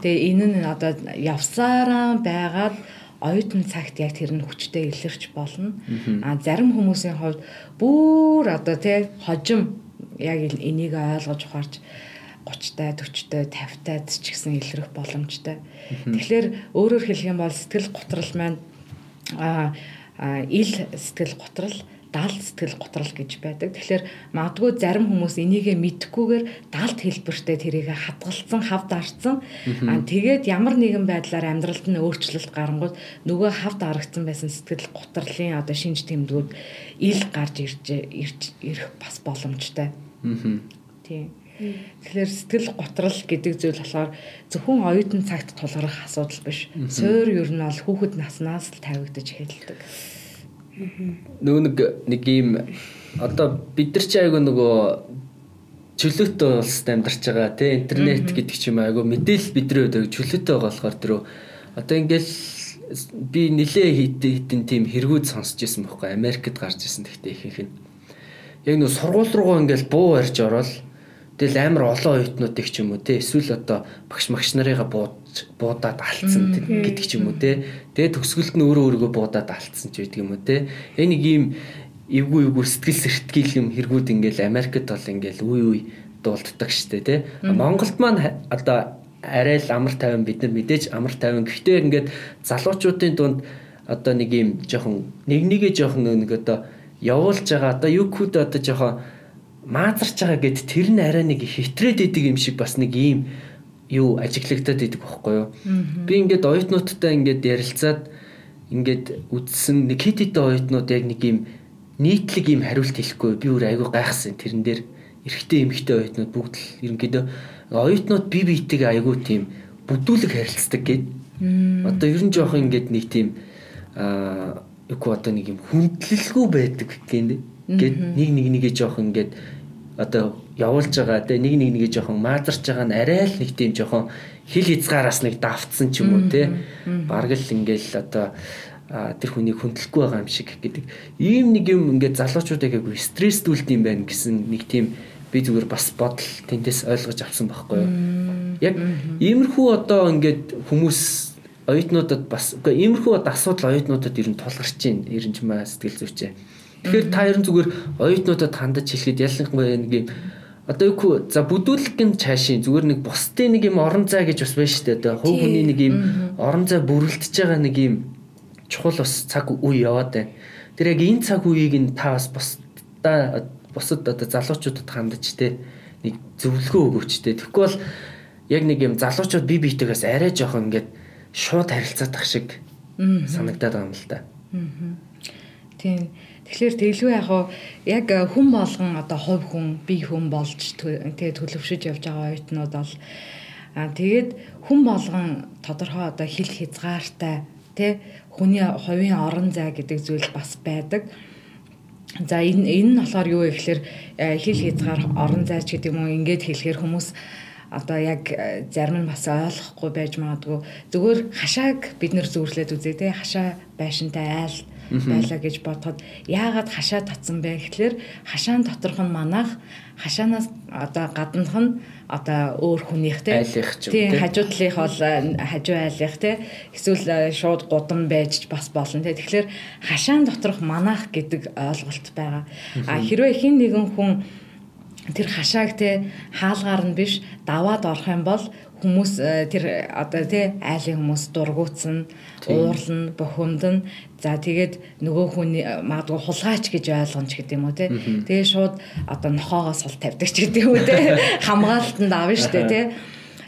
Тэгээ энэ нь одоо явсараа байгаад оюутан цагт яг тэр нь хүчтэй илэрч болно. А зарим хүмүүсийн хувьд бүр одоо тий хожим яг энийг ойлгож ухаарч 30-тай 40-тай 50-тайд ч гэсэн илрэх боломжтой. Тэгэхээр өөрөөр хэлэх юм бол сэтгэл готрал маань а ил сэтгэл готрал даалт сэтгэл готрол гэж байдаг. Тэгэхээр магадгүй зарим хүмүүс энийгээ мэдхгүйгээр даалт хэлбэртэй тэрийг хадгалсан, хавд арцсан. Аа тэгээд ямар нэгэн байдлаар амьдралд нь өөрчлөлт гарангууд нөгөө хавд аргацсан байсан сэтгэл готрлын одоо шинж тэмдгүүд ил гарч ирж ирэх бас боломжтой. Аа. Тийм. Тэгэхээр сэтгэл готрал гэдэг зүйл болохоор зөвхөн оюутан цагт тулгарх асуудал биш. Суур ер нь бол хүүхэд наснаас л тавигдаж эхэлдэг. Нөгөө нэг нэг ийм одоо бид нар чи айгүй нөгөө чөлөөтэй улсад амьдарч байгаа тий интернет гэдэг ч юм айгүй мэдээлэл бидний хувьд чөлөөтэй байгаа болохоор тэрөө одоо ингээл би нилээ хитэн хитэн тийм хэрэгүүд сонсч ирсэн байхгүй Америкт гарч ирсэн гэхдээ ихэнх нь. Яг нөгөө сургууль руугаа ингээл буу барьж ороод тэгэл амар олон оюутнууд их ч юм уу тий эсвэл одоо багш магш нарыгаа бууд буудаад алдсан гэдэг ч юм уу те. Тэгээ төгсгөлд нь өөрөө өөрийгөө буудаад алдсан ч байдаг юм уу те. Энэ нэг ийм эвгүй эвгүй сэтгэл сэртгэл юм хэрэгүүд ингээл Америкт бол ингээл үе үе дуулддаг штэ те. Монголд маань одоо арай л амар тайван бид нар мэдээж амар тайван гэхдээ ингээд залуучуудын дунд одоо нэг юм жоохон нэг нэгэ жоохон нэг одоо явуулж байгаа одоо юкуд одоо жоохон маазарч байгаа гэд тэр нь арай нэг хитрээд идэг юм шиг бас нэг ийм юу ажиглагдаад идэг байхгүй юу. Би ингээд оюутнуудтай ингээд ярилцаад ингээд үдсэн нэг хит хитэ оюутнууд яг нэг юм нийтлэг юм хариулт хэлэхгүй би өөр айгүй гайхсан тэрэн дээр эрэгтэй эмэгтэй оюутнууд бүгд л ерөнхийдөө оюутнууд бие биетэйгээ айгүй тийм бүдүүлэг харилцдаг гэд. Одоо ер нь жоох ингээд нэг тийм аа үгүй одоо нэг юм хүндлэлгүй байдаг гэнэ. Гэт нэг нэг нэгэ жоох ингээд одоо явуулж байгаа те нэг нэг нэгэ жоохон маазарч байгаа нь арай л нэг тийм жоохон хил хязгаараас нэг давтсан ч юм уу те. Бараг л ингээл одоо тэр хүнийг хүндлэхгүй байгаа юм шиг гэдэг. Ийм нэг юм ингээд залуучуудыг айгу стресстүүлт юм байна гэсэн нэг тийм би зүгээр бас бодол тэндээс ойлгож авсан байхгүй юу? Яг иймэрхүү одоо ингээд хүмүүс оюутнуудад бас үгүй иймэрхүү асуудал оюутнуудад ер нь тулгарч байна. Ерөнч маа сэтгэл зүйчээ Тэгэхээр та ер нь зүгээр оюутнуудад хандаж хэлэхэд ялангуяа нэг юм одоо юу за бүдүүлэг нь цаашийн зүгээр нэг бусдын нэг юм орон зай гэж бас байна шүү дээ. Хувь хүний нэг юм орон зай бүрлдэж байгаа нэг юм чухал бас цаг үе яваад байна. Тэр яг энэ цаг үеийг нь та бас бусдаа бусад одоо залуучуудад хандаж те нэг зөвлөгөө өгөөч те. Тэгэхгүй бол яг нэг юм залуучууд бие биетэйгээс арай жоохон ингээд шууд харилцаад тах шиг санагдаад байгаа юм л да. Тийм. Тэгэхээр тэглгүй яг яг хүн болгон одоо хувь хүн бие хүн болж тэгээ төлөвшөж явж байгаа оюутнууд бол аа тэгээд хүн болгон тодорхой одоо хил хязгаартай тий хүний хувийн орон зай гэдэг зүйл бас байдаг. За энэ энэ нь болохоор юу вэ гэхээр хэл хязгаар орон зайч гэдэг юм уу ингээд хэлэхээр хүмүүс одоо яг зарим нь бас ойлгохгүй байж магадгүй зүгээр хашааг бид нэр зүүрлээд үзээ те хашаа байшинтай айл байлаа гэж бодоход яагаад хашаа татсан бэ гэхлээр хашаан доторх нь манах хашаанаас одоо гаднах нь одоо өөр хүнийх те тийм хажуу талынх бол хажуу айлынх те. Эсвэл шууд гудам байж бас болно те. Тэгэхээр хашаан доторх манах гэдэг ойлголт байгаа. А хэрвээ хин нэгэн хүн тэр хашааг те хаалгаар нь биш даваад орох юм бол хүмүүс э, тэр одоо тий айлын хүмүүс дургуутсан уурлна бухимдна за тэгээд нөгөө хүний э, магадгүй хулгайч гэж ойлгомж гэдэг юм уу тий. Тэгээ шууд одоо нохоогоо сул тавьдаг ч гэдэг юм уу тий. Хамгаалтанд авна штэ тий.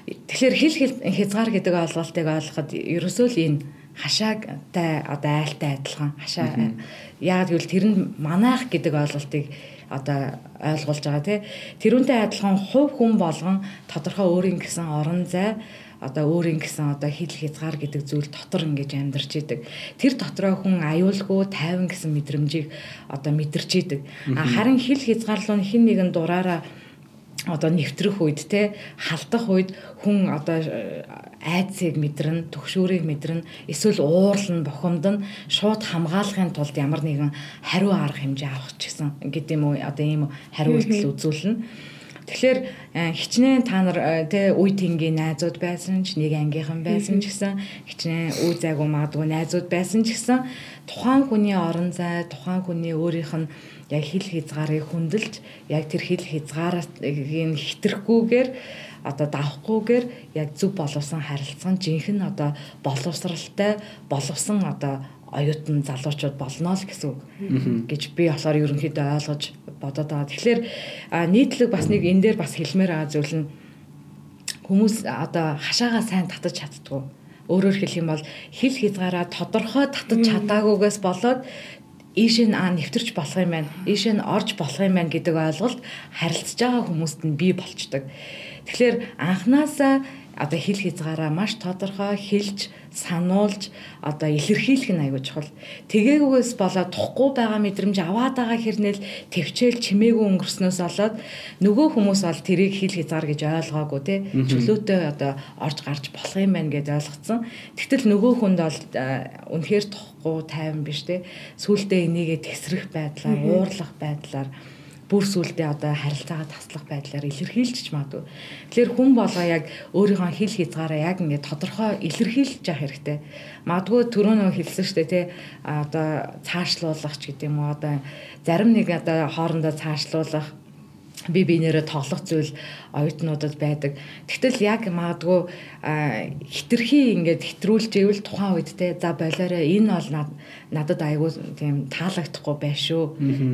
Тэгэхээр хил хил хязгаар гэдэг ойлголтыг ойлгоход ерөөсөө л энэ хашаагтай одоо айлтай адилхан хашаа яагаад гэвэл тэр нь манаах гэдэг ойлголтыг одоо ойлгуулж байгаа тий. Тэрүүнтэй адилхан хувь хүн болгон тодорхой өөрийн гэсэн орон зай одоо өөрийн гэсэн одоо хил хязгаар гэдэг зүйл дотор ингэж амьдарч идэг. Тэр дотроо хүн аюулгүй тайван гэсэн мэдрэмжийг одоо мэдэрч идэг. Харин хил хязгаарлуун хин нэгэн дураараа одоо нэвтрэх үед те халдах үед хүн одоо э, айцыг мэдрэн төгшүүрийг мэдрэн эсвэл уурлан бохомдон шууд хамгаалахын тулд ямар нэгэн хариу арга хэмжээ авах ч гэсэн гэдэг юм уу одоо ийм хариу үйлдэл үзүүлнэ. Тэгэхээр э, хичнээн та нар тэ үе тэнгийн найзууд байсан ч нэг ангийнхан байсан ч гэсэн хичнээн үе зайгүй магадгүй найзууд байсан ч гэсэн тухайн хүний орон зай тухайн хүний өөрийнх нь яг хил хязгаарыг хүндэлж яг тэр хил хязгаараас хитрэхгүйгээр одоо давхгүйгээр яг зөв боловсон харилцан жинхэнэ одоо боловсралтай боловсон одоо оюутан залуучууд болно л гэсэн үг гэж би болохоор ерөнхийдөө ойлгож бодоод байгаа. Тэгэхээр нийтлэг бас нэг энэ дээр бас хэлмээр байгаа зүйл нь хүмүүс одоо хашаагаа сайн татаж чаддгүй. Өөрөөр хэлэх юм бол хил хязгаараа тодорхой татаж чадаагүйгээс болоод ийшээ аа нэвтэрч болох юм байна. Ийшээ нь орж болох юм байна гэдэг ойлголт харилцаж байгаа хүмүүст нь бий болчдөг. Тэгэхээр анханасаа одоо хил хязгаараа маш тодорхой хэлж сануулж одоо илэрхийлэх нь аягүй чухал. Тэгээгүйгээс болоод тухгүй байгаа мэдрэмж аваад байгаа хэрнээл төвчээл чимээгүй өнгөрснөөс болоод нөгөө хүмүүс бол тэрийг хил хязгаар гэж ойлгоогүй те чөлөөтэй одоо орж гарч болох юм байна гэж ойлгоцсон. Тэгтэл нөгөө хүнд бол үнэхээр тухгүй тайван биш те сүултээ энийгээ тесрэх байдлаар уурлах байдлаар бүр сүулдэ одоо харилцаагаа таслах байдлаар илэрхийлж магадгүй. Тэгэхээр хүн болгоо яг өөрийнхөө хил хязгаараа яг ингээд тодорхой илэрхийлж явах хэрэгтэй. Магадгүй түрүү нөө хэлсэн шүү дээ тий одоо цаашлуулах ч гэдэг юм уу одоо зарим нэг одоо хоорондоо цаашлуулах би биенээрээ тоглох зүйл оюутнуудад байдаг. Тэгтэл яг магадгүй хитрхи ингээд хитрүүлж ивэл тухайн үед те за болоорой энэ бол надад айгүй тийм таалагдахгүй байна шүү.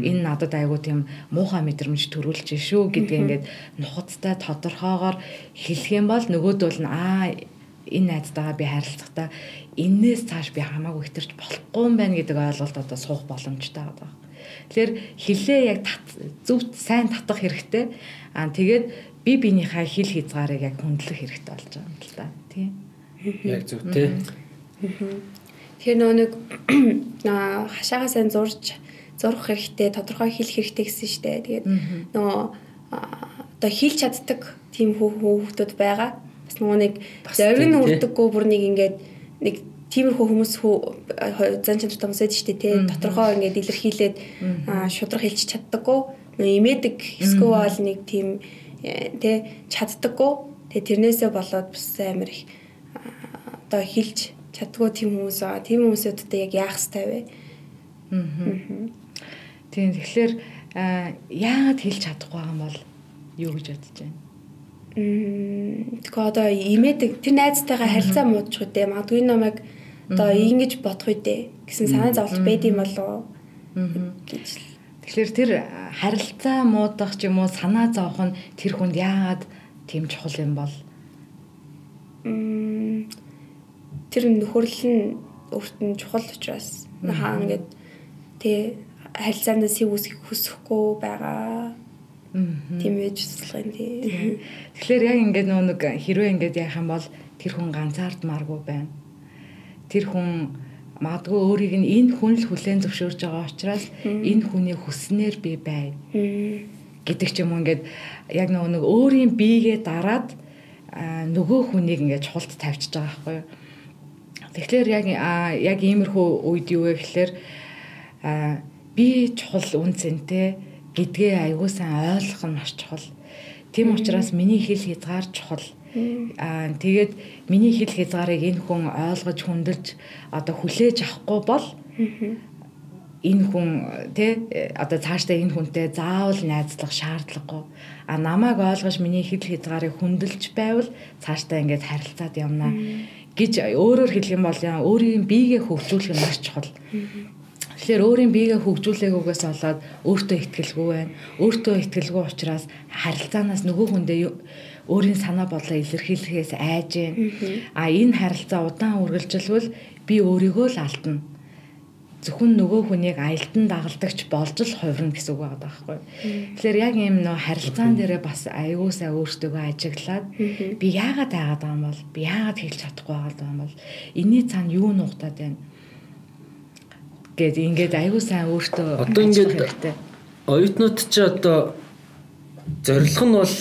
Энэ надад айгүй тийм муухай мэдрэмж төрүүлж шүү гэдгээ ингээд нухацтай тодорхоогоор хэлэх юм бол нөгөөдөл нь аа энэ найзтайгаа би харилцахдаа энээс цааш би хамаагүй хитэрч болохгүй юм байна гэдэг ойлголт одоо суух боломжтой байгаа. Тэгэхээр хилээ яг зөв сайн татах хэрэгтэй. Аа тэгээд би биенийхээ хил хязгаарыг яг хөндлөх хэрэгтэй болж байгаа юм л да. Тийм. Яг зөв тий. Тэгэхээр нөө нэг хашаага сайн зурж зурх хэрэгтэй, тодорхой хэл хэрэгтэй гэсэн штэ. Тэгээд нөгөө одоо хэлж чаддаг тийм хүүхдүүд байгаа. Бас нөгөө нэг зориг үрдэггүй бүр нэг ингээд нэг тиймэрхүү хүмүүс зан чанартай хүмүүс байдаг шүү дээ тий. Доторхоо ингээд илэрхийлээд шудраг хэлж чаддаггүй. Имэдэг эсвэл бол нэг тийм э, тий чаддаггүй. Тэгээ тэрнээсээ болоод бас амар их одоо хэлж чаддгүй тийм хүмүүс байгаа. Тийм хүмүүсүүдтэй яг яах ёстой вэ? Аа. Тийм тэгэхээр яагаад хэлж чадахгүй байгаа юм бол юу гэж бодож байна? Тэгэхээр одоо имэдэг тэр найзтайгаа харилцаа муудчих үдэ. Магадгүй намайг одоо ингэж бодох үедээ гэсэн санаа зовлт байд юм болов гэж л. Тэгэхээр тэр харилцаа муудах ч юм уу санаа зовох нь тэр хүнд яагаад тийм чухал юм бол? Тэр нөхөрлөл нь өөрт нь чухал учраас хаа ингээд тий харилцаанд сэв үсгэх хүсэхгүй байгаа. Тийм ээж туслах юм тий. Тэгэхээр яг ингээд нөө нэг хэрвээ ингээд яах юм бол тэр хүн ганцаардмааргүй байна тэр хүн магадгүй өөрийг нь энэ хүн л хүлээн зөвшөөрж байгаа учраас энэ хүний хүснээр би бай гэдэг ч юм уу ингээд яг нөгөө нэг өөрийн биегээ дараад нөгөө хүнийг ингээд чухалд тавьчихж байгаа байхгүй юу. Тэгэхээр яг яг иймэрхүү үед юу вэ гэхээр би чухал үнцэнтэй гэдгээ аягүй сайн ойлгох нь маш чухал. Тийм учраас миний хэл хязгаар чухал. Аа тэгээд миний хэл хязгаарыг энэ хүн ойлгож хүндэлж одоо хүлээж авахгүй бол энэ хүн тий одоо цаашдаа энэ хүнтэй заавал найзлах шаардлагагүй. А намайг ойлгож миний хэл хязгаарыг хүндэлж байвал цаашдаа ингээд харилцаад явна гэж өөрөөр хэлэх юм бол өөрийн биегээ хөгжүүлэх нь маш чухал. Тэгэхээр өөрийн биегээ хөгжүүлээгүйгээс болоод өөртөө ихтгэлгүй байна. Өөртөө ихтгэлгүй учраас харилцаанаас нөгөө хүндээ өөрийн санаа бодлоо илэрхийлэхээс айж байна. А энэ харилцаа удаан үргэлжилвэл би өөрийгөө л алдна зөвхөн нөгөө хүнийг аялдан дагалдагч болж л хувирна гэсэн үг байгаа байхгүй. Тэгэхээр яг ийм нөө харилцаан дээрээ бас аюу сай өөртөөгөө ажиглаад би яагаад байгаад байгаа юм бол би яагаад хэлж чадахгүй байгаа юм бол энэний цаана юу нугатаад байна? гэд ингээд сайн өөртөө одоо ингээд оюутнууд ч одоо зорилго нь бол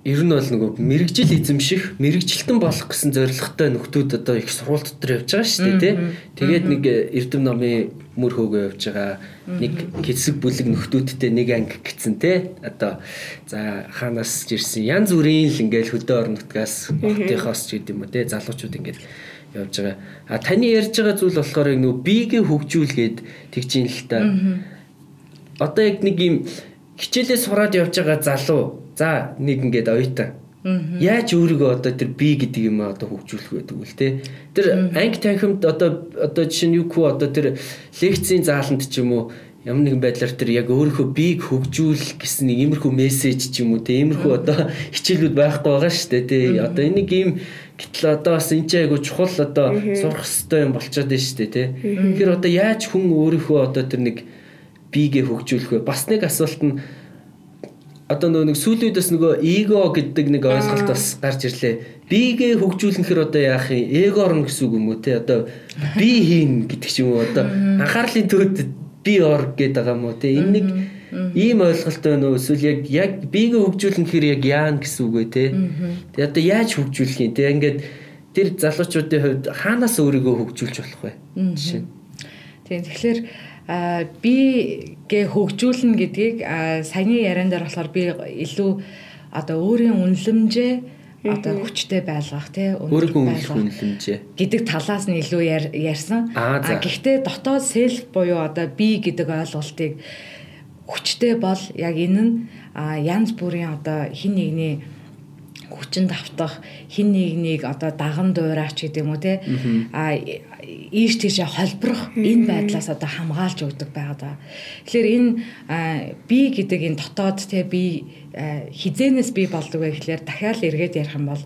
ер нь бол нөгөө мэрэгжил эзэмших, мэрэгжилтэн болох гэсэн зорилготой нөхдүүд одоо их сургууль дотор явж байгаа шүү дээ, тий. Тэгээд нэг Эрдэм номын мөр хөөгөө явж байгаа. Нэг хэсэг бүлэг нөхдүүдтэй нэг анги гисэн тий. Одоо за хаанаас ирсэн янз бүрийн л ингээл хөдөө орон нутгаас хотынхоос ч гэдэм үү тий. Залуучууд ингээл явж байгаа. А таны ярьж байгаа зүйл болохоор нөгөө биегээ хөгжүүлгээд тэгж юм л та. Одоо яг нэг юм хичээлээ сураад явж байгаа залуу За нэг ингээд оюутан. Яаж өөрийгөө одоо тэр би гэдэг юм одоо хөгжүүлэх байдаг вэ те? Тэр анги танхимд одоо одоо жишээ нь юу хөө одоо тэр лекцийн зааланд ч юм уу ямар нэгэн байдлаар тэр яг өөрийнхөө биеийг хөгжүүл гэсэн нэг иймэрхүү мессеж ч юм уу те? Иймэрхүү одоо хичээлүүд байхгүй байгаа шүү дээ те. Одоо энийг ийм гэтэл одоо бас энэ ч айгу чухал одоо сурах хэрэгтэй юм болчиход байна шүү дээ те. Тэгэхээр одоо яаж хүн өөрийнхөө одоо тэр нэг биегээ хөгжүүлэх вэ? Бас нэг асуулт нь одоо нөгөө нэг сүүлүүдээс нөгөө эго гэдэг нэг ойлголт бас гарч ирлээ. Бигээ хөгжүүлнэхэр одоо яах юм? Эго орно гэсэн үг юм уу те? Одоо би хийн гэдэг ч юм уу одоо анхаарлын төвд би ор гэдэг байгаа юм уу те? Энэ нэг ийм ойлголт байна уу? Эсвэл яг яг бигээ хөгжүүлнэхэр яг яана гэсэн үг вэ те? Тэгээ одоо яаж хөгжүүлэх юм те? Ингээд тэр залуучуудын хувьд хаанаас өөрийгөө хөгжүүлж болох вэ? Жишээ. Тийм тэгэхээр би гээ хөгжүүлнэ гэдгийг саяны яриан дээр болохоор би илүү одоо өөрийн үнэлэмжээ одоо хүчтэй байлгах тий өөрийнхөө үнэлэмжээ. гэдэг талаас нь илүү ярьсан. Гэхдээ дотоод селф буюу одоо би гэдэг ойлголтыг хүчтэй бол яг энэ нь янз бүрийн одоо хин нэгний хүчинд автах хин нэгнийг одоо даган дуурайч гэдэг юм уу те а ийш тийшээ холброх энэ байдлаас одоо хамгаалж өгдөг байгаа. Тэгэхээр энэ би гэдэг энэ дотоод те би хизэнээс би болдог вэ гэхлээр дахиад эргээд ярих юм бол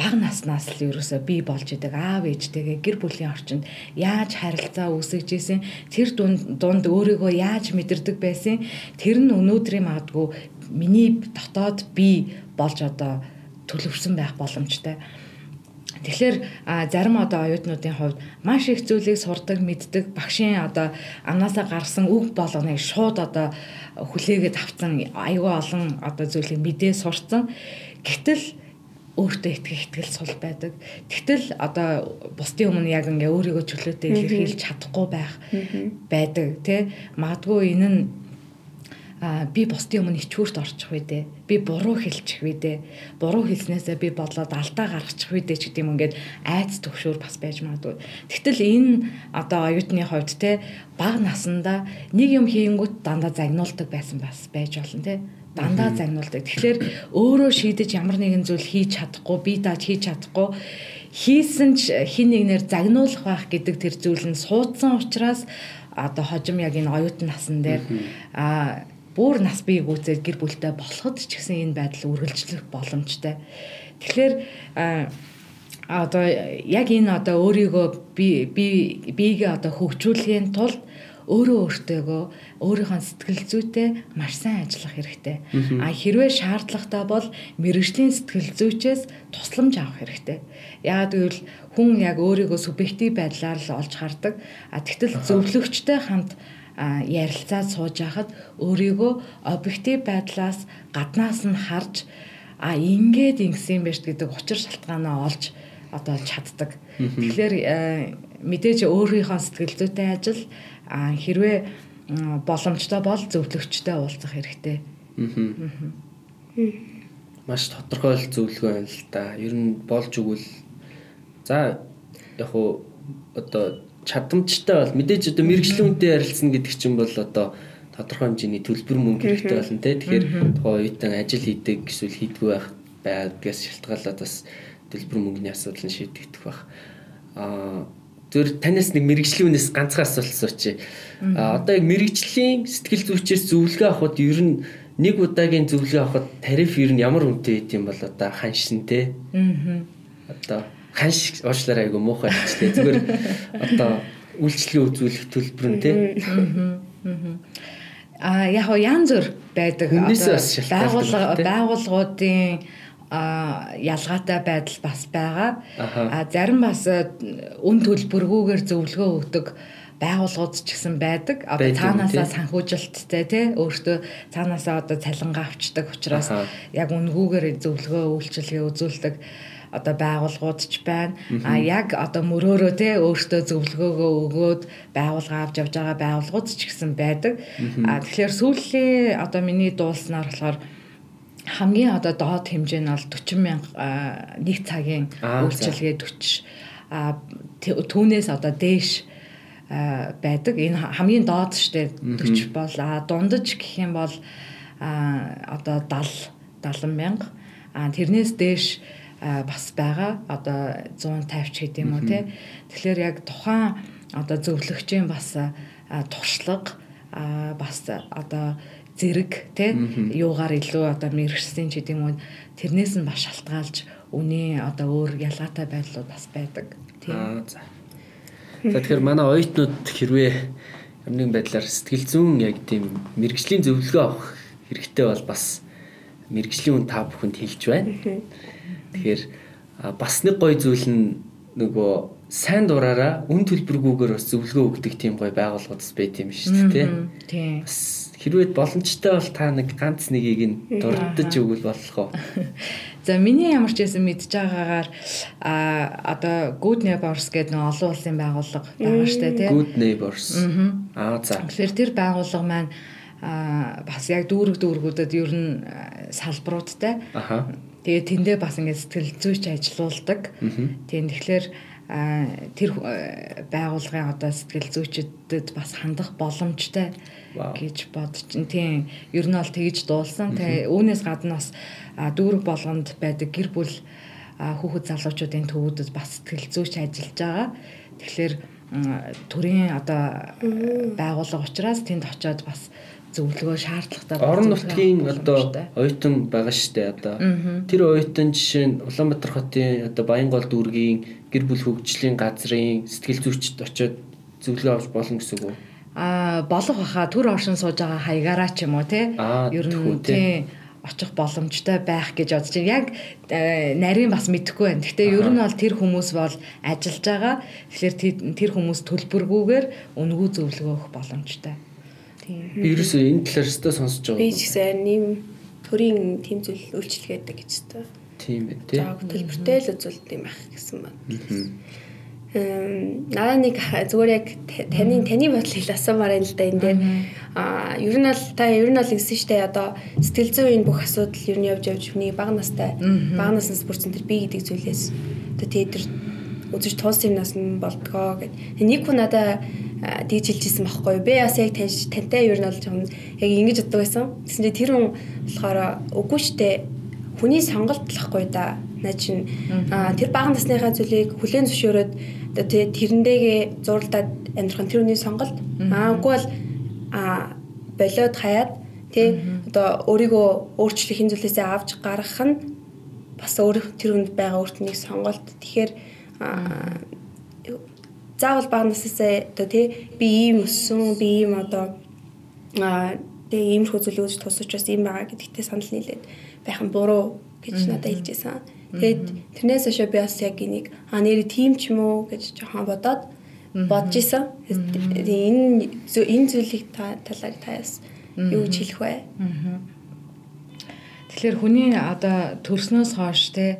бага наснаас л ерөөсөө би болж идэг аав ээжтэйгээ гэр бүлийн орчинд яаж харилцаа үүсгэж исэн тэр дунд дунд өөрийгөө яаж мэдэрдэг байсан тэр нь өнөөдрийн магадгүй миний дотоод би болж одоо төлөвшсөн байх боломжтой. Тэгэхээр зарим одоо оюутнуудын хувьд маш их зүйлийг сурдаг, мэддэг, багшийн одоо амнаасаа гарсан үг болгоныг шууд одоо хүлээгээд авсан аюул олон одоо зүйлийг мэдээ сурцсан. Гэтэл өөртөө итгэх итгэл сул байдаг. Тэгтэл одоо бусдын өмнө яг ингээ өөрийгөө чөлөөтэй илэрхийлж чадахгүй байх байдаг тий. Магадгүй энэ нь а би бусдын өмнө ичүүрт орчих вэ дээ. Би буруу хэлчих вэ дээ. Буруу хэлснээсээ би бодлоод алдаа гаргачих вэ дээ ч гэдэг юм ингээд айц төгшөөр бас байж магадгүй. Тэгтэл энэ одоо оюутны хувьд те баг насандаа нэг юм хийнгүүт дандаа загнуулдаг байсан бас байж болно те дандаа загнуулдаг. Тэгэхээр өөрөө шийдэж ямар нэгэн зүйл хийж чадахгүй, би даад хийж чадахгүй хийсэн ч хин нэгнэр загнуулах байх гэдэг тэр зүйл нь суудсан учраас одоо хожим яг энэ оюутан насан дээр а бүр нас бие гүйцээд гэр бүлтэй болоход ч гэсэн энэ байдал үргэлжлэх боломжтой. Тэгэхээр одоо яг энэ одоо өөрийгөө би би биегээ одоо хөгжүүлэхийн тулд өөрөө өөртөөгөө өөрийнхөө сэтгэл зүйтэй маш сайн ажиллах хэрэгтэй. А хэрвээ шаардлагатай бол мэрэгжлийн сэтгэл зүйчээс тусламж авах хэрэгтэй. Яагаад гэвэл хүн яг өөрийгөө субъектив байдлаар л олж хардаг. А тэгтэл зөвлөгчтэй хамт ярилцаад сууж байхад өөрийгөө объектив байдлаас гаднаас нь харж а ингээд ингэсэн байна гэдэг учир шалтгаанаа олж одоо чаддаг. Тэгэхээр мэдээж өөрийнхөө сэтгэл зүйтэй ажил хэрвээ боломжтой бол зөвлөгчтэй уулзах хэрэгтэй. Маш тодорхой л зөвлөгөө байна л да. Ер нь болж өгвөл за яг уу одоо чадамжтай бол мэдээж одоо мэрэгжлийн үнэтэй ярилцсан гэдэг чинь бол одоо тодорхой хэмжээний төлбөр мөнгө хэрэгтэй болно те. Тэгэхээр тухайн үеийн ажил хийдэг эсвэл хийдгүй байх байдгаас шалтгаалаад бас төлбөр мөнгөний асуудал нь шийдэгдэх байх. Аа зөв танаас нэг мэрэгжлийн үнээс ганцхан асуулт сууч. А одоо яг мэрэгжлийн сэтгэл зүйчээс зөвлөгөө авахд ер нь нэг удаагийн зөвлөгөө авахд тариф ер нь ямар үнэтэй байд юм бол одоо ханшин те. Аа. Одоо ханш уучлаарай айгу муухай хэлчихлээ. Зүгээр одоо үйлчлэгээ үзүүлэх төлбөр нь те. Аа яг янз бүр байдаг. Одоо байгууллагуудын а ялгаатай байдал бас байгаа. А зарим бас э, үн төлбөргүйгээр зөвлөгөө өгдөг байгууллагууд ч гэсэн байдаг. Одоо цаанаасаа санхүүжилттэй тий өөртөө цаанаасаа одоо цалингаа авчдаг учраас яг үнгүүгээр зөвлөгөө үйлчилгээ үзүүлдэг одоо байгууллагууд ч байна. А яг одоо мөрөөрөө те өөртөө зөвлөгөөгөө өгөөд байгууллага авч явж байгаа байгууллагууд ч гэсэн байдаг. А тэгэхээр сүүлийн одоо миний дуулснаар болохоор хамгийн одоо доод хэмжээ нь бол 40 мянга нэг цагийн үйлчилгээ 40 а түүнээс одоо дээш байдаг. Энэ хамгийн доод штэ 40 бол а дундаж гэх юм бол одоо 70 70 мянга а тэрнээс дээш бас байгаа. Одоо 150 ч гэдэг юм уу те. Тэгэхээр яг тухайн одоо зөвлөгчийн бас туршлага бас одоо зэрэг тий юугаар илүү одоо мэрэгчсэн ч гэдэг юм уу тэрнээс нь бас шалтгаалж үний одоо өөр ялгаатай байдлууд бас байдаг тий. За. Тэгэхээр манай оюутнууд хэрвээ ямар нэгэн байдлаар сэтгэл зүйн яг тийм мэрэгжлийн зөвлөгөө авах хэрэгтэй бол бас мэрэгжлийн үн та бүхэнд хэлж байна. Тэгэхээр бас нэг гоё зүйл нь нөгөө сайн дураараа үн төлбөргүйгээр бас зөвлөгөө өгдөг тийм гоё байгууллагууд байт юм шүү дээ тий. Бас хэрвээ боломжтой бол та нэг ганц нэгийг нь дурддаж өгвөл болох уу? За миний ямар ч байсан мэдж байгаагаар а одоо Good Neighbors гэдэг нэг олон улсын байгууллага байгаа штэ тий. Good Neighbors. Аа за. Тэгэхээр тэр байгууллага маань а бас яг дүүрэг дүүргүүдэд ер нь салбаруудтай. Тэгээ тэндээ бас ингээд сэтгэл зүйч ажилуулдаг. Тийм тэгэхээр тэр байгууллагын одоо сэтгэл зүйчдэд бас хандах боломжтой гэж бодож тийм ер нь бол тэгж дуулсан. Тэгээ үүнээс гадна бас дүүрэг болгонд байдаг гэр бүл хүүхэд залуучуудын төвүүдэд бас сэтгэл зүйч ажиллаж байгаа. Тэгэхээр төрийн одоо байгууллага учраас тэнд очиод бас зөвлөгөө шаардлагатай орон нутгийн одоо оюутан байгаа штэ одоо тэр оюутан жишээ нь Улаанбаатар хотын одоо Баянгол дүүргийн гэр бүл хөгжлийн газрын сэтгэл зүйчд очиод зөвлөгөө авч болно гэсэн үг үү а болох баха төр оршин сууж байгаа хаягаараа ч юм уу те ер нь тий очих боломжтой байх гэж бодож байна. Яг э, нарийн бас мэдэхгүй байна. Гэхдээ ер нь бол тэр хүмүүс бол ажиллаж байгаа. Тэгэхээр тэр хүмүүс төлбөргүйгээр үнгүй зөвлөгөө өгөх боломжтой. Би ерөөсөө энэ талаар өстой сонсож байгаа. Би ч гэсэн нэм төрийн тэм зүйл үйлчлэгээдэг гэж өстой. Тийм ээ тий. За төлбөртэй л үзүүлдэг юм байх гэсэн байна. Наа нэг зүгээр яг таны таны бодлыг асуумаар байна л да энэ дээр. Аа ер нь бол та ер нь бол ингэсэн штэ одоо сэтгэл зүйн бүх асуудал ер нь явж явж хүний бага настай бага наснаас бүрсэн тэр би гэдэг зүйлээс одоо тэр үзэж туус юмнаас нь болдгоо гэд. Нэг хүн надаа тэгж хэлжсэн байхгүй. Би бас яг тантай ер нь бол жоохон яг ингэж боддог байсан. Тэгсэн чинь тэр хүн болохоор үгүй штэ хүний сонголт л ахгүй да. Наа чин тэр бага насныхаа зүйлийг хүлээн зөвшөөрөөд тэгээ тэрэндээгээ зурлаад амьдрах нь тэр үний сонголт. Аа үгүй бол а болоод хаяад тий одоо өөрийгөө өөрчлөх хин зүйлээсээ авч гаргах нь бас өөр тэр хүнд байгаа өөртнийг сонголт. Тэгэхээр заавал бага насасаа одоо тий би ийм өссөн би ийм одоо тэгээ иймэрхүү зүйл үүсэж тусч бас ийм байгаа гэдэгтээ санал нийлээд байх нь буруу гэж надад хэлж байсан. Тэгээд тэрнээс хойш би бас яг энийг а нэр тийм ч юм уу? гэж жоохон бодоод бодож исэн. Энэ энэ зүйлийг та талаар та яс юу гэж хэлэх вэ? Тэгэхээр хүний одоо төрснөөс хойш те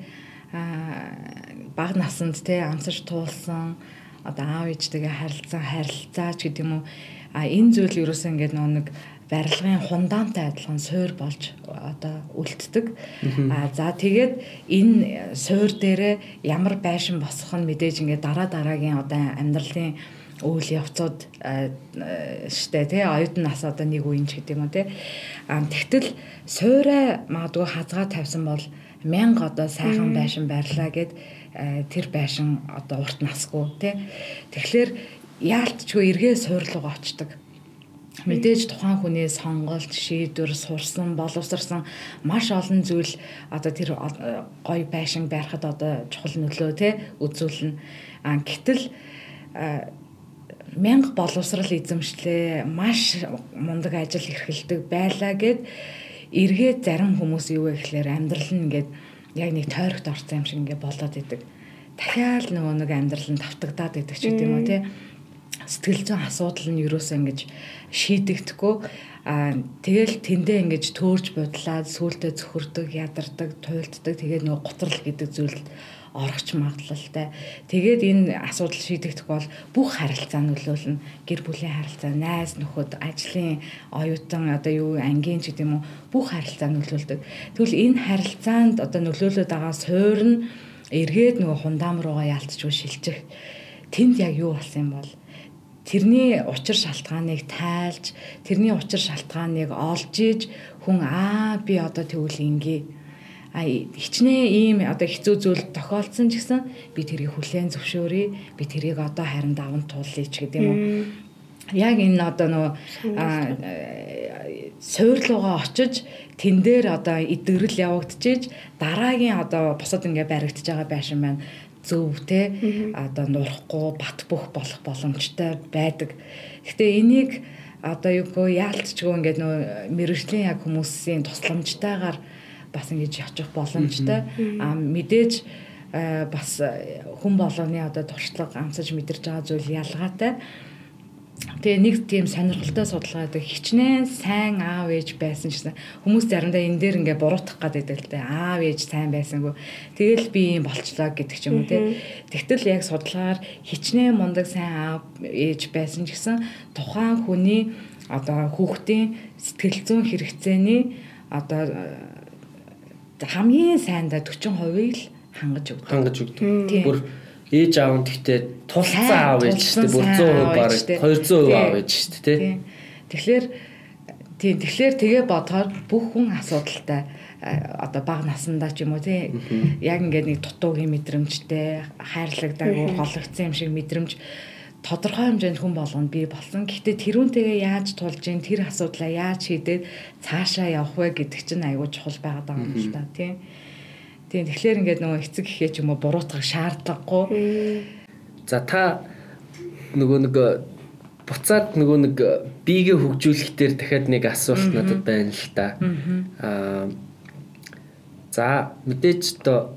баг насанд те амсаж туулсан одоо аав ээжтэйгээ харилцан харилцаач гэдэг юм уу? А энэ зүйл ерөөсөө ингээд нэг барилгын хундаантай адилхан суур болж одоо үлддэг. А за тэгээд энэ суур дээрээ ямар байшин босох нь мэдээж ингээд дараа дараагийн одоо амьдралын үйл явцууд штэ тий оюутан нас одоо нэг үеийн ч гэдэг юм уу тий а тэгтэл суурай магадгүй хазгаа тавьсан бол мянга одоо сайхан байшин байрлаа гэд тэр байшин одоо урт насгүй тий тэгэхээр яалтчгүй эргээ суурлууга очдог. Мэдээж тухайн хүний сонголт шийдвэр сурсан боловсрсан маш олон зүйл одоо тэр гоё байшин байрахад одоо чухал нөлөө те үзүүлнэ. А гэтэл мянга боловсрал эзэмшлээ маш мундаг ажил эрхэлдэг байлаа гэд эргээд зарим хүмүүс юу вэ гэхээр амьдрал нь ингээд яг нэг тойрогт орсон юм шиг ингээд болоод идэг. Дахиад нөгөө нэг амьдрал нь тавтагдаад идэг ч гэдэг юм уу тий. Сэтгэл зүйн асуудал нь юусаа ингэж шийдэгдэхгүй а тэгэл тэндээ ингэж төөрж бодлаад сүултээ зөвхөрдөг, ядардаг, туйлддаг тэгээд нөгөө готрол гэдэг зүйл орохч магадлалтай. Тэгээд энэ асуудал шийдэгдэх бол бүх харилцаа нөлөөлнө. Гэр бүлийн харилцаа, найз нөхөд, ажлын оюутан одоо юу ангийн ч гэдэг юм уу бүх харилцаа нөлөөлдөг. Тэгвэл энэ харилцаанд одоо нөлөөлөд байгаа суур нь эргээд нөгөө хундаам руугаа ялцчихгүй шилжих. Тэнд яг юу болсон юм бол тэрний учир шалтгааныг тайлж, тэрний учир шалтгааныг олж иж хүн аа би одоо тэгвэл ингээ а хичнээн ийм одоо хэцүү зүйл тохиолдсон ч гэсэн би тэрийг хүлээн зөвшөөрье. Би тэрийг одоо харин даван туулъя ч гэдэг юм уу. Яг энэ одоо нөгөө суурлууга очиж тэн дээр одоо идэгрэл явагдчихэж дараагийн одоо босод ингээ баригдаж байгаа байшин маань зөв те одоо нурахгүй бат бөх болох боломжтой байдаг. Гэтэ энийг одоо юу гоо яалтчгүй ингээд нөө мэрэгжлийн яг хүмүүсийн тусламжтайгаар бас ингэж очих боломжтой. А мэдээж бас хүн болгоны одоо туршлага амсаж мэдэрч байгаа зүйл ялгаатай. Тэгээ нэг тийм сонирхолтой судалгаа гэдэг хичнээн сайн аав ээж байсан гэсэн хүмүүс заримдаа энэ дээр ингээ буруутгах гэдэг л дээ. Аав ээж сайн байсангүй. Тэгэл би юм болчлоо гэдэг ч юм уу те тэгтэл яг судалгаагаар хичнээн мундаг сайн аав ээж байсан ч гэсэн тухайн хүний одоо хүүхдийн сэтгэл зүйн хэрэгцээний одоо хамгийн сайндаа 40%-ийг л хангаж өгдөг. Хангаж өгдөг. Бүр ээж аав нь гэхдээ тулцсан аав ээж шүү дээ. Бүр 100% баг 200% аав ээж шүү дээ, тий. Тэгэхээр тийм тэгэхээр тэгээ бодохоор бүх хүн асуудалтай одоо бага насандаа ч юм уу тий яг ингээд нэг дутуугийн мэдрэмжтэй хайрлагдаг хологцсон юм шиг мэдрэмж тодорхой хэмжээнд хүн болгоно би болсон. Гэхдээ тэрүүнтэйгээ яаж тулж ийн тэр асуудлаа яаж шийдээд цаашаа явах вэ гэдэг чинь аюул чухал байгаад байгаа юм л та тийм. Тийм тэгэхээр ингээд нөгөө эцэг гэхээ ч юм уу буруутгах шаардлагагүй. За та нөгөө нэг буцаад нөгөө нэг биегээ хөгжүүлэх дээр дахиад нэг асуулт надад байна л та. Аа за мэдээж одоо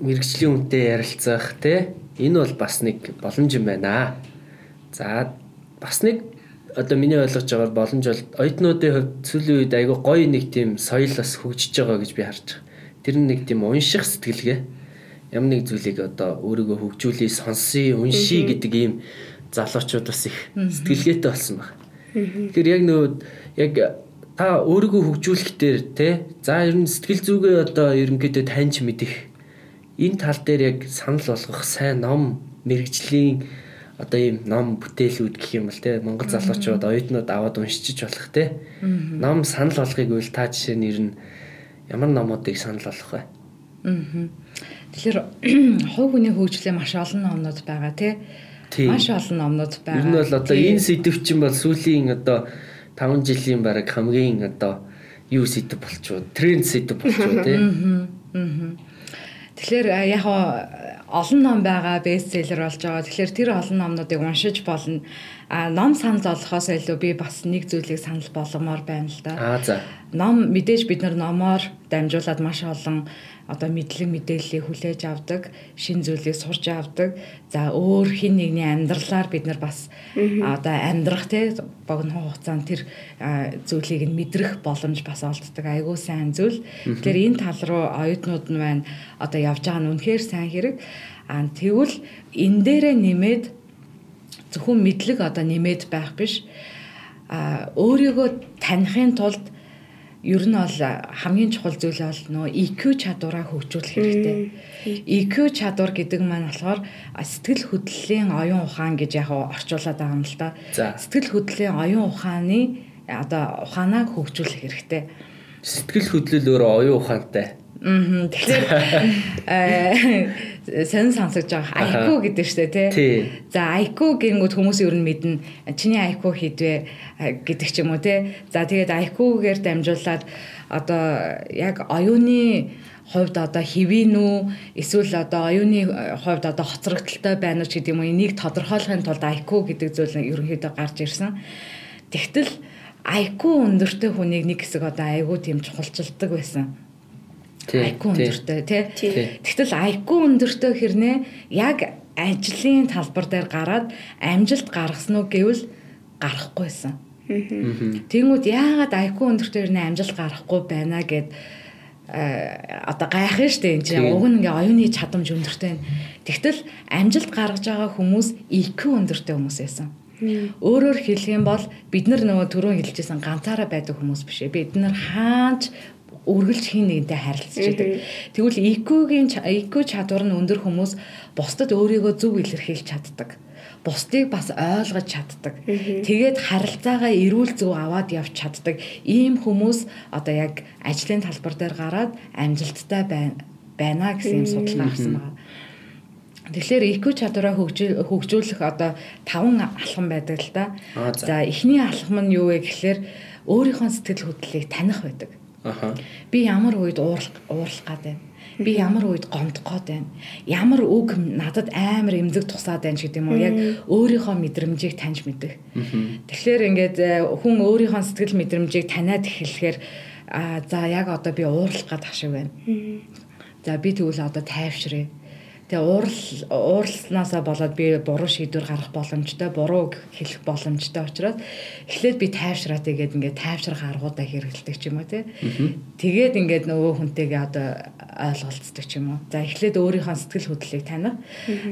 мэрэгжлийн үнтэй ярилцах те Энэ бол бас нэг боломж юм байна. За бас нэг одоо миний ойлгож байгаагаар боломж бол оюутнуудын хувьд сүүлийн үед айгүй гоё нэг тийм соёл бас хөгжиж байгаа гэж би харж байгаа. Тэр нэг тийм унших сэтгэлгээ ямар нэг зүйлийг одоо өөрийгөө хөгжүүлээ сонсъё, уншия гэдэг ийм залуучууд бас их сэтгэлгээтэй болсон байна. Тэгэхээр яг нөгөө яг та өөрийгөө хөгжүүлэх дээр те за ер нь сэтгэл зүгээ одоо ерөнхийдөө таньж мэдэх энэ тал дээр яг санал болгох сайн ном мэрэгжлийн одоо ийм ном бүтээлүүд гэх юм бол те Монгол залуучууд оюутнууд аваад уншиж болох те ном санал болгохыг үл та жишээ нь ер нь ямар номуудыг санал болгох вэ? Аа. Тэгэхээр хувь хүний хөгжлөө маш олон номнууд байгаа те. Маш олон номнууд байгаа. Ер нь бол одоо энэ сэдв чинь бол сүүлийн одоо 5 жилийн бараг хамгийн одоо юу сэдв болчихоо тренд сэдв болчихоо те. Аа. Тэгэхээр яг олон ном байгаа бестселлер болж байгаа. Тэгэхээр тэр олон номнуудыг уншиж болно. А ном санал олохоос илүү би бас нэг зүйлийг санал болгомоор байна л да. Аа за. Ном мэдээж бид нар номоор дамжуулаад маш олон одоо мэдлэг мэдээллийг хүлээж авдаг, шин зүйлийг сурч авдаг. За өөр хин нэгний амьдралаар бид нар бас одоо амьдрах те богино хугацаанд тэр зүйлийг нь мэдрэх боломж бас олддог. Айгуу сайн зүйл. Тэгэхээр энэ тал руу оюутнууд нь байна одоо явж байгаа нь үнэхээр сайн хэрэг. Аа тэгвэл энэ дээрээ нэмээд зөвхөн мэдлэг одоо нэмээд байх биш. А өөрийгөө танихын тулд ер нь бол хамгийн чухал зүйл бол нөө EQ чадвараа хөгжүүлэх хэрэгтэй. EQ чадвар гэдэг маань болохоор сэтгэл хөдлөлийн оюун ухаан гэж яг орчуулад байгаа юм л да. Сэтгэл хөдлөлийн оюун ухааны одоо ухаанаа хөгжүүлэх хэрэгтэй. Сэтгэл хөдлөл өөрөө оюун ухаантай. Аа тэгэхээр сонь сонсож байгаа IQ гэдэг штэ тий. За IQ гэнгүүт хүмүүс ер нь мэднэ чиний IQ хідвэ гэдэг ч юм уу тий. За тэгээд IQ-гээр дамжуулаад одоо яг оюуны хувьд одоо хэвийн үү эсвэл одоо оюуны хувьд одоо хоцрогдолтой байна уу ч гэдэг юм уу энийг тодорхойлохын тулд IQ гэдэг зүйл ерөнхийдөө гарч ирсэн. Тэгтэл IQ өндөртэй хүнийг нэг хэсэг одоо айгүй тийм чухалчилдаг байсан IQ өндөртэй тий. Тэгтэл IQ өндөртэй хэрнээ яг ажлын талбар дээр гараад амжилт гаргасан уу гэвэл гарахгүйсэн. Тэнгүүд яагаад IQ өндөртэй хэрнээ амжилт гарахгүй байна гэд одоо гайх нь штэ энэ чинь уг нь ингээ оюуны чадамж өндөртэй. Тэгтэл амжилт гаргаж байгаа хүмүүс IQ өндөртэй хүмүүс байсан. Өөрөөр хэлэх юм бол бид нар нөгөө түрүүн хэлжсэн ганцаараа байдаг хүмүүс биш ээ. Бид нар хаач үргэлж хин нэгнтэй харилцаж байдаг. Тэгвэл EQ-гийн EQ чадвар нь өндөр хүмүүс бусдад өөрийгөө зөв илэрхийлж чаддаг. Бусдыг бас ойлгож чаддаг. Тэгээд харилцаагаа эрүүл зөв аваад явж чаддаг. Ийм хүмүүс одоо яг ажлын талбар дээр гараад амжилттай байна гэсэн юм судалгаа авсан байна. Тэгэхээр EQ чадвараа хөгжүүлэх одоо таван алхам байдаг л да. За эхний алхам нь юу вэ гэхээр өөрийнхөө сэтгэл хөдлөлийг таних байдаг. Аха. Би ямар үед уурлах уурлах гад байна. Би ямар үед гомдох гээд байна. Ямар үг надад амар эмзэг тусаад байна гэдэг юм уу? Яг өөрийнхөө мэдрэмжийг таньж мэдэх. Тэгэхээр ингээд э, хүн өөрийнхөө сэтгэл мэдрэмжийг таниад эхлэхээр а за яг одоо би уурлах гад ашиг байна. За би тэгвэл одоо тайвшрээ Тэгээ уурал ууралснаасаа болоод би буруу шийдвэр гаргах боломжтой, буруу хэлэх боломжтой учраас эхлээд би тайвшраа тэгээд ингээд тайвшрах аргуудаа хэрэгэлдэг ч юм уу тий. Тэгээд ингээд нөгөө хүнтэйгээ одоо ойлголцдог ч юм уу. За эхлээд өөрийнхөө сэтгэл хөдлөлийг таних.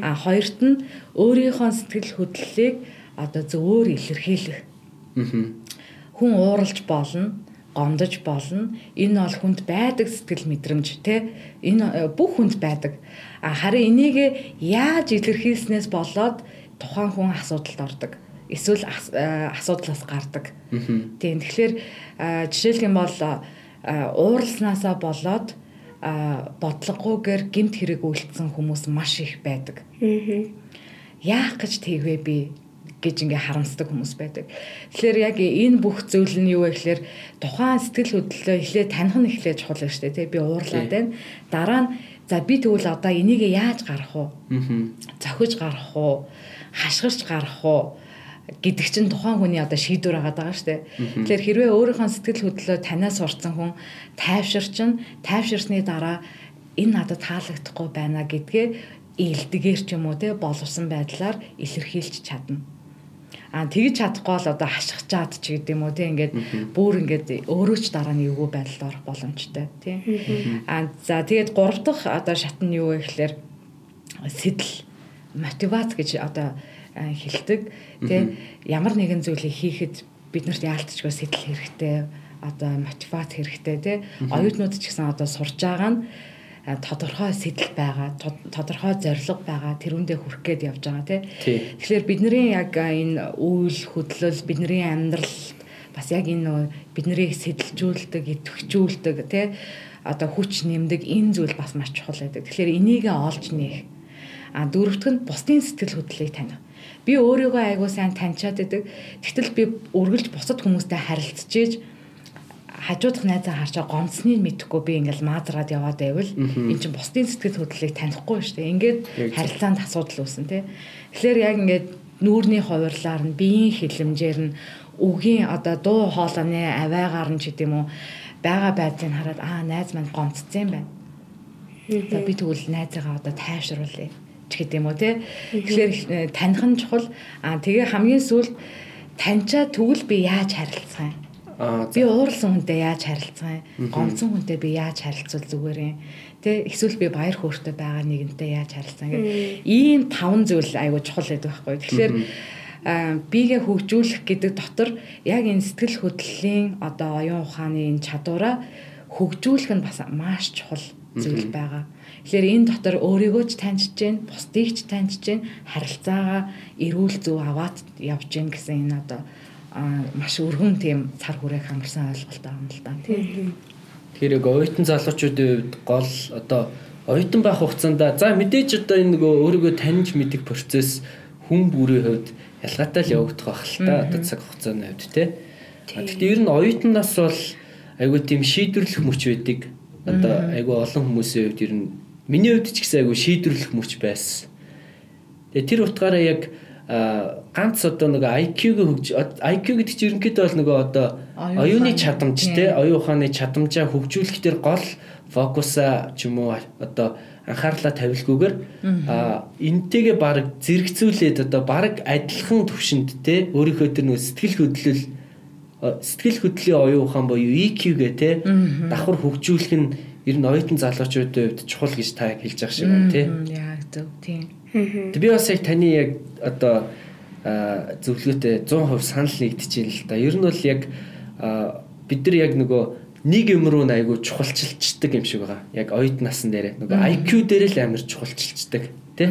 А хоёрт нь өөрийнхөө сэтгэл хөдлөлийг одоо зөвөр илэрхийлэх. Хүн ууралж болно гомдож болно. Энэ бол хүнд байдаг сэтгэл мэдрэмж те. Энэ бүх хүнд байдаг. Харин энийг яаж илэрхийлснээс болоод тухайн хүн асуудалд ордог. Эсвэл асуудлаас гардаг. Тийм. Тэгэхээр жишээлх юм бол ууралснаасаа болоод бодлогогүйгээр гимт хэрэг үйлдсэн хүмүүс маш их байдаг. Яах гэж тэгвэ би гэж ингээ харамсдаг хүмүүс байдаг. Тэгэхээр яг энэ бүх зүйл нь юу вэ гэхээр тухайн сэтгэл хөдлөлөө эхлээд таних нь эхлээд чухал шүү дээ. Тэ би уурлаад байна. Дараа нь за би тэгвэл одоо энийг яаж гарах вэ? Зохиж гарах уу? Хашгирч гарах уу? гэдэг чинь тухайн хүний одоо шийдвэр агаад байгаа шүү дээ. Тэгэхээр хэрвээ өөрийнхөө сэтгэл хөдлөлөө танаас сурцсан хүн тайвширчин, тайвширсны дараа энэ надад таалагдахгүй байна гэдгээ илдэгээр ч юм уу те боловсон байдлаар илэрхийлж чадна. А тэгж чадахгүй бол одоо хашгич чад ч гэдэг юм уу тийм ингээд бүр ингээд өөрөө ч дараа нь эвгүй байдалд орох боломжтой тийм. А за тэгээд гурав дахь одоо шат нь юу вэ гэхээр сэтэл мотивац гэж одоо хэлдэг тийм ямар нэгэн зүйлийг хийхэд биднэрт яалтчгүй сэтэл хэрэгтэй одоо мотивац хэрэгтэй тийм оюутнууд ч гэсэн одоо сурж байгаа нь тодорхой сэтэл байгаа, тодорхой зорилго байгаа, тэрүүндээ хүрэх гээд явж байгаа тий. Тэгэхээр бидний яг энэ үйл хөдлөл, бидний амьдрал бас яг энэ биднийг сэтэлжүүлдэг, идэвхжүүлдэг тий одоо хүч нэмдэг энэ зүйл бас маш чухал байдаг. Тэгэхээр энийгээ олж нээх. А дөрөвт нь бусдын сэтгэл хөдлөлийг таних. Би өөрийгөө айгуу сайн таньчаад байдаг. Тэгтэл би үргэлж бусад хүмүүстэй харилцаж ийж хажуудах найзаа харчаа гомцсныг мэдэхгүй би ингээл маазраад яваад байвал эн чинь бусдын сэтгэл хөдлөлийг танихгүй шүү дээ. Ингээд харилцаанд асуудал үүсэн тий. Тэгэхээр яг ингээд нүүрний хуваарлаар нь биеийн хилэмжээр нь үгийн одоо дуу хоолойны аваагаар нь ч гэдэм үү байгаа байдлыг хараад аа найз маань гомцсон юм байна. За би тэгвэл найзаагаа одоо тайвшруулъя ч гэдэм үү те. Тэгэхээр э, таних нь чухал. Аа тэгээ хамгийн сүүлд таньчаа тэгвэл би яаж харилцах юм? Би ууралсан хүнтэй яаж харилцах юм? Гомцсон хүнтэй би яаж харилцвал зүгээр юм? Тэ эсвэл би баяр хөөртэй байгаа нэгэнтэй яаж харилцах юм? Ийм таван зүйл айгуу чухал байдаг байхгүй. Тэгэхээр бигээ хөгжүүлэх гэдэг дотор яг энэ сэтгэл хөдлөлийн одоо оюун ухааны энэ чадвараа хөгжүүлэх нь бас маш чухал зүйл байгаа. Тэгэхээр энэ дотор өөрийгөө ч таньж гин, бусдыг ч таньж гин, харилцаагаа эрүүл зөв аваад явж гин гэсэн энэ одоо маш өргөн тийм цар хүрээг хамарсан ойлголт байгаа юм л да. Тийм. Тэгэхээр яг оюутан залуучуудын хувьд гол одоо оюутан байх хугацаанд за мэдээж одоо энэ нөгөө өөрийгөө таньж мэдэх процесс хүн бүрийн хувьд ялгаатай л явагдах байх л та одоо цаг хугацааны хувьд те. Гэхдээ ер нь оюутнаас бол айгүй тийм шийдвэрлэх мөч байдаг. Одоо айгүй олон хүмүүсийн хувьд ер нь миний хувьд ч гэсэн айгүй шийдвэрлэх мөч байсан. Тэгээ тэр утгаараа яг ганц одоо нэг IQ-г хөгж IQ гэдэг чинь ерөнхийдөө бол нөгөө одоо оюуны чадамж те оюун ухааны чадамжаа хөгжүүлэх төр гол фокусаа ч юм уу одоо анхаарлаа тавилгүйгээр энтэйгээ баг зэрэгцүүлээд одоо баг адилхан төвшөнд те өөрийнхөө тэр нөө сэтгэл хөдлөл сэтгэл хөдлөлийн оюун ухаан боيو EQ гэ те давхар хөгжүүлэх нь ер нь оюутан залуучуудын хувьд чухал гэж та хэлж байгаа шиг байна те. Яг зөв тийм би бас яг таны яг одоо зөвлөгөөтэй 100% санал нэгдэж байна л да ер нь бол яг бид нар яг нөгөө нэг юм руу айгу чухалчилчдаг юм шиг байгаа. Яг оюут насан дээр нөгөө IQ дээр л амар чухалчилчдаг тий.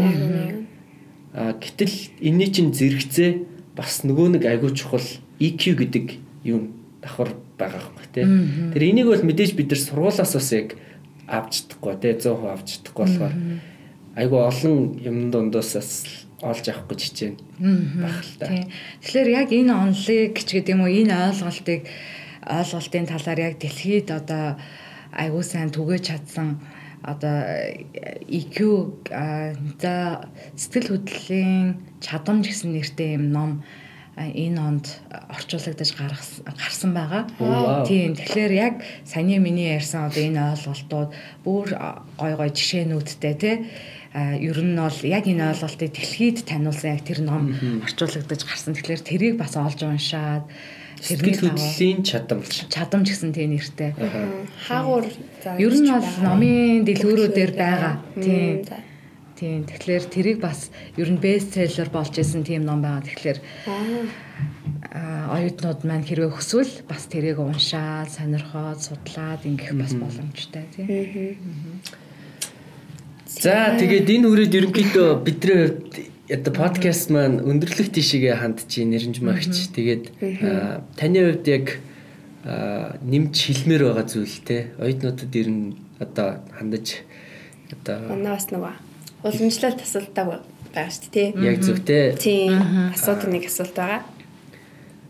А гэтэл энэний чинь зэрэгцээ бас нөгөө нэг айгу чухал EQ гэдэг юм давхар байгаа юм тий. Тэр энийг бол мэдээж бид нар сургуулаас бас яг авч чадахгүй тий 100% авч чадахгүй болохоор айгу олон юм дундаас бас олж авах гэж хичээнэ та. Тэгэхээр яг энэ онлыг ч гэдэг юм уу энэ ойлголтыг ойлголтын талаар яг дэлхийд одоо аягүй сайн түгэж чадсан одоо EQ за сэтгэл хөдлөлийн чадамж гэсэн нэртэй юм ном энэ онд орчуулагдаж гарсан байгаа. Тийм. Тэгэхээр яг саяны миний ярьсан одоо энэ ойлголтууд бүр гой гой жишээнүүдтэй тий ер нь бол яг энэ ойлголтыг дэлхийд таниулсан яг тэр ном орчуулагдаж гарсан. Тэгэхээр тэрийг бас олж уншаад Сэтгэл хөдлөлийн чадамж. Чадамж гэсэн тийм нэртэй. Хаагур ер нь бол номын дэлгүүрүүдээр байгаа. Тийм. Тийм. Тэгэхээр тэрийг бас ер нь бестселлер болж исэн тийм ном байгаа. Тэгэхээр аа оюутнууд маань хэрвээ хүсвэл бас тэрийг уншаад, сонирхоод, судлаад ингэх бас боломжтой тийм. За тэгээд энэ үрээд ерөнхийдөө бидний хувьд одоо подкаст маань өндөрлөх тишээгээ хандж нэрнж магч. Тэгээд таны хувьд яг нэмж хэлмээр байгаа зүйл те оюутнуудад ер нь одоо хандаж одоо манаас нөгөө уламжлалт асуултаа байгаа шүү дээ тий. Яг зөв те. Тийм. Асуудаг нэг асуулт байгаа.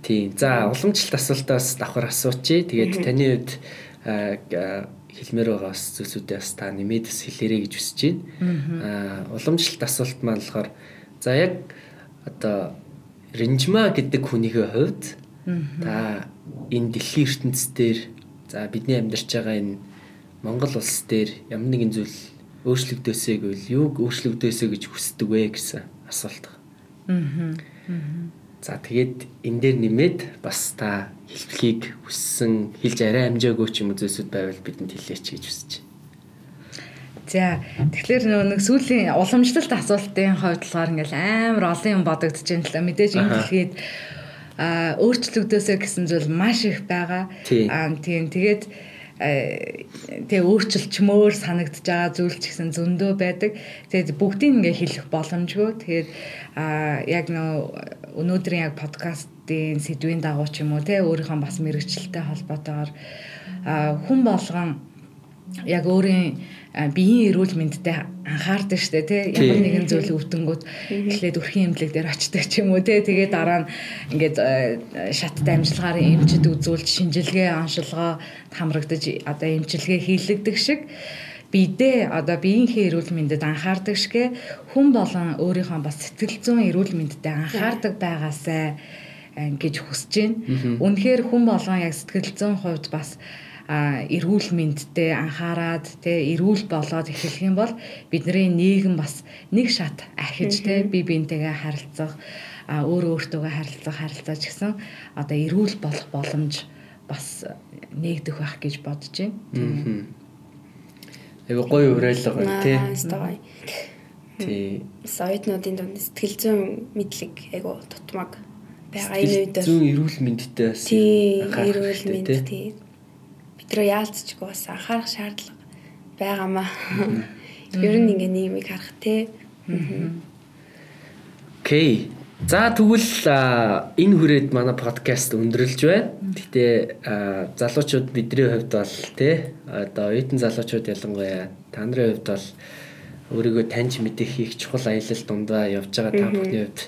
Тийм. За уламжлалт асуултаас давхар асуучих. Тэгээд таны хувьд хэлмээр байгаа бас зүйлсүүдээ бас та нэмээд бас хэлээрэй гэж хүсэж байна. Аа уламжлалт асуулт маань болохоор За яг одоо Ринжма гэдэг хүнийхээ хувьд та энэ дэлхийн ертөнцийн дээр за бидний амьдарч байгаа энэ Монгол улс дээр ямар нэгэн зүйл өөрчлөгдөөсэй гэвэл юуг өөрчлөгдөөсэй гэж хүсдэг вэ гэсэн асуулт. Аа. За тэгээд энэ дээр нэмээд бас та хэлбэлхийг хүссэн хэлж арай амжаагүй ч юм уу зүйлсүүд байвал бидэнд хэлээч гэж хүсэж байна. За тэгэхээр нөгөө нэг сүүлийн уламжлалт асуултын хувьд болохоор ингээл амар олон юм бодогдож байна л мэдээж энэ дэлхийд а өөрчлөгдөөсэй гэсэн зүйл маш их байгаа. Аа тийм тэгээд тэгээ өөрчлөлчмөөр санагдж байгаа зүйл ч гэсэн зөндөө байдаг. Тэгээд бүгдийг ингээ хэлэх боломжгүй. Тэгээд а яг нөө өнөөдрийн яг подкастын сэдвийн дагуу ч юм уу те өөрийнхөө бас мэрэгчлэлтэй холбоотойгоор хүн болгон яг өөрийн биеийн эрүүл мэндэд анхаардаг штэ тий. Ямар нэгэн зүйл өвдөнгүүд эхлээд өрхийн эмнэлэг дээр очдаг ч юм уу тий тэгээ дараа нь ингээд а, шат дамжлагаар эмчэд үзүүлж шинжилгээ оншилгоо хамрагдаж одоо эмчилгээ хийлэгдэг шиг бидээ одоо биеийнхээ эрүүл мэндэд анхаардаг шгэ хүн болон өөрийнхөө бас сэтгэл зүйн эрүүл мэндэд анхаардаг байгаасай а, гэж хүсэж байна. Үнэхээр хүн болгон яг сэтгэл зүйн хувьд бас эрүүл мэндтэй анхаарад те эрүүл болоод эхлэх юм бол бидний нийгэм бас нэг шат ахиж те би биентэйгээ харилцах а өөр өөртөөгөө харилцах харилцаач гэсэн одоо эрүүл болох боломж бас нээгдэх байх гэж бодож байна. Айгу гоё уриалга байна тий. Тий. Соёднуудын дунд сэтгэл зүйн мэдлэг айгу тутмаг байгаа энэ үед. Зүүн эрүүл мэндтэй бас Тий, эрүүл мэнд тий. тий. Бидрөө яалтчгүй бас анхаарах шаардлага байгаамаа. Ер нь ингээ нийгмийг харах тий. Окей. За тэгвэл энэ хүрээд манай подкаст өндөрлж байна. Гэтэ залуучууд бидний хувьд бол тий одоо оюутан залуучууд ялангуяа та нарын хувьд бол өөрийгөө таньж мэдэх хийх чухал аялал дундаа явж байгаа та бүхний хувьд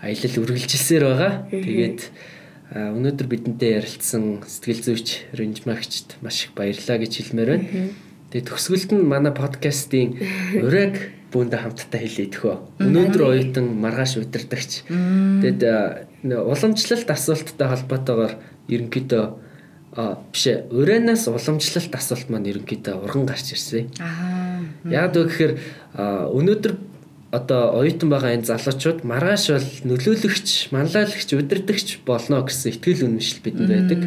аялал үргэлжилсээр байгаа. Тэгээд өнөөдөр бидэнтэй ярилцсан сэтгэл зүйч Ринжмагчд маш их баярлалаа гэж хэлмээр байна. Тэгээд төгсгөлд нь манай подкастын ураг бүүндээ хамтдаа хэлээ төхөө. Өнөөдөр оюутан маргааш удирдахч. Нэ уламжлалт асуулттай холбоотойгоор ерөнхийдөө биш урайнаас уламжлалт асуулт маань ерөнхийдөө урган гарч ирсэн. Аа. Яг үг гэхээр өнөөдөр одоо оюутан байгаа энэ залуучууд маргааш бол нөлөөлөгч, манлайлагч, удирдахч болно гэсэн итгэл үнэмшил бидэнд байдаг.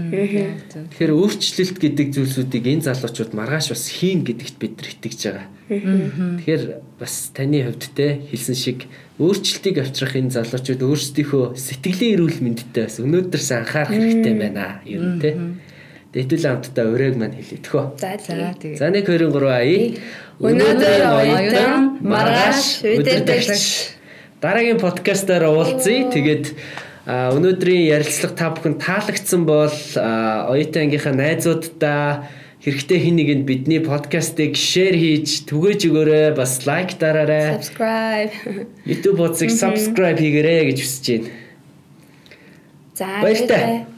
Тэгэхээр өөрчлөлт гэдэг зүйлсүүдийг энэ залуучууд маргааш бас хийн гэдэгт бид нар итгэж байгаа. Тэгэхээр бас таны хувьд те хэлсэн шиг өөрчлөлтийг авчрах энэ залуучууд өөрсдийнхөө сэтгэлийн эрүүл мэндэд бас өнөөдөрс анхаарах хэрэгтэй байна. Ер нь те. Дэвтүүл хамтдаа урайг маань хэлээ төхөө. За За тий. тэгээ. За 1 2 3 ая. Өнөөдөр оюутан маргааш удирдагч. Дараагийн подкастаар уулзъя. Тэгээд өнөөдрийн ярилцлага та бүхэн таалагдсан бол а, оюутан ангийнхаа найзуудаа хэрэгтэй хин нэгэнд бидний подкастыг шеэр хийж түгээж өгөөрэй. Бас лайк дараарай. Subscribe. YouTube хуудсыг subscribe хийгээрэй гэж хүсэж байна. За баярлалаа.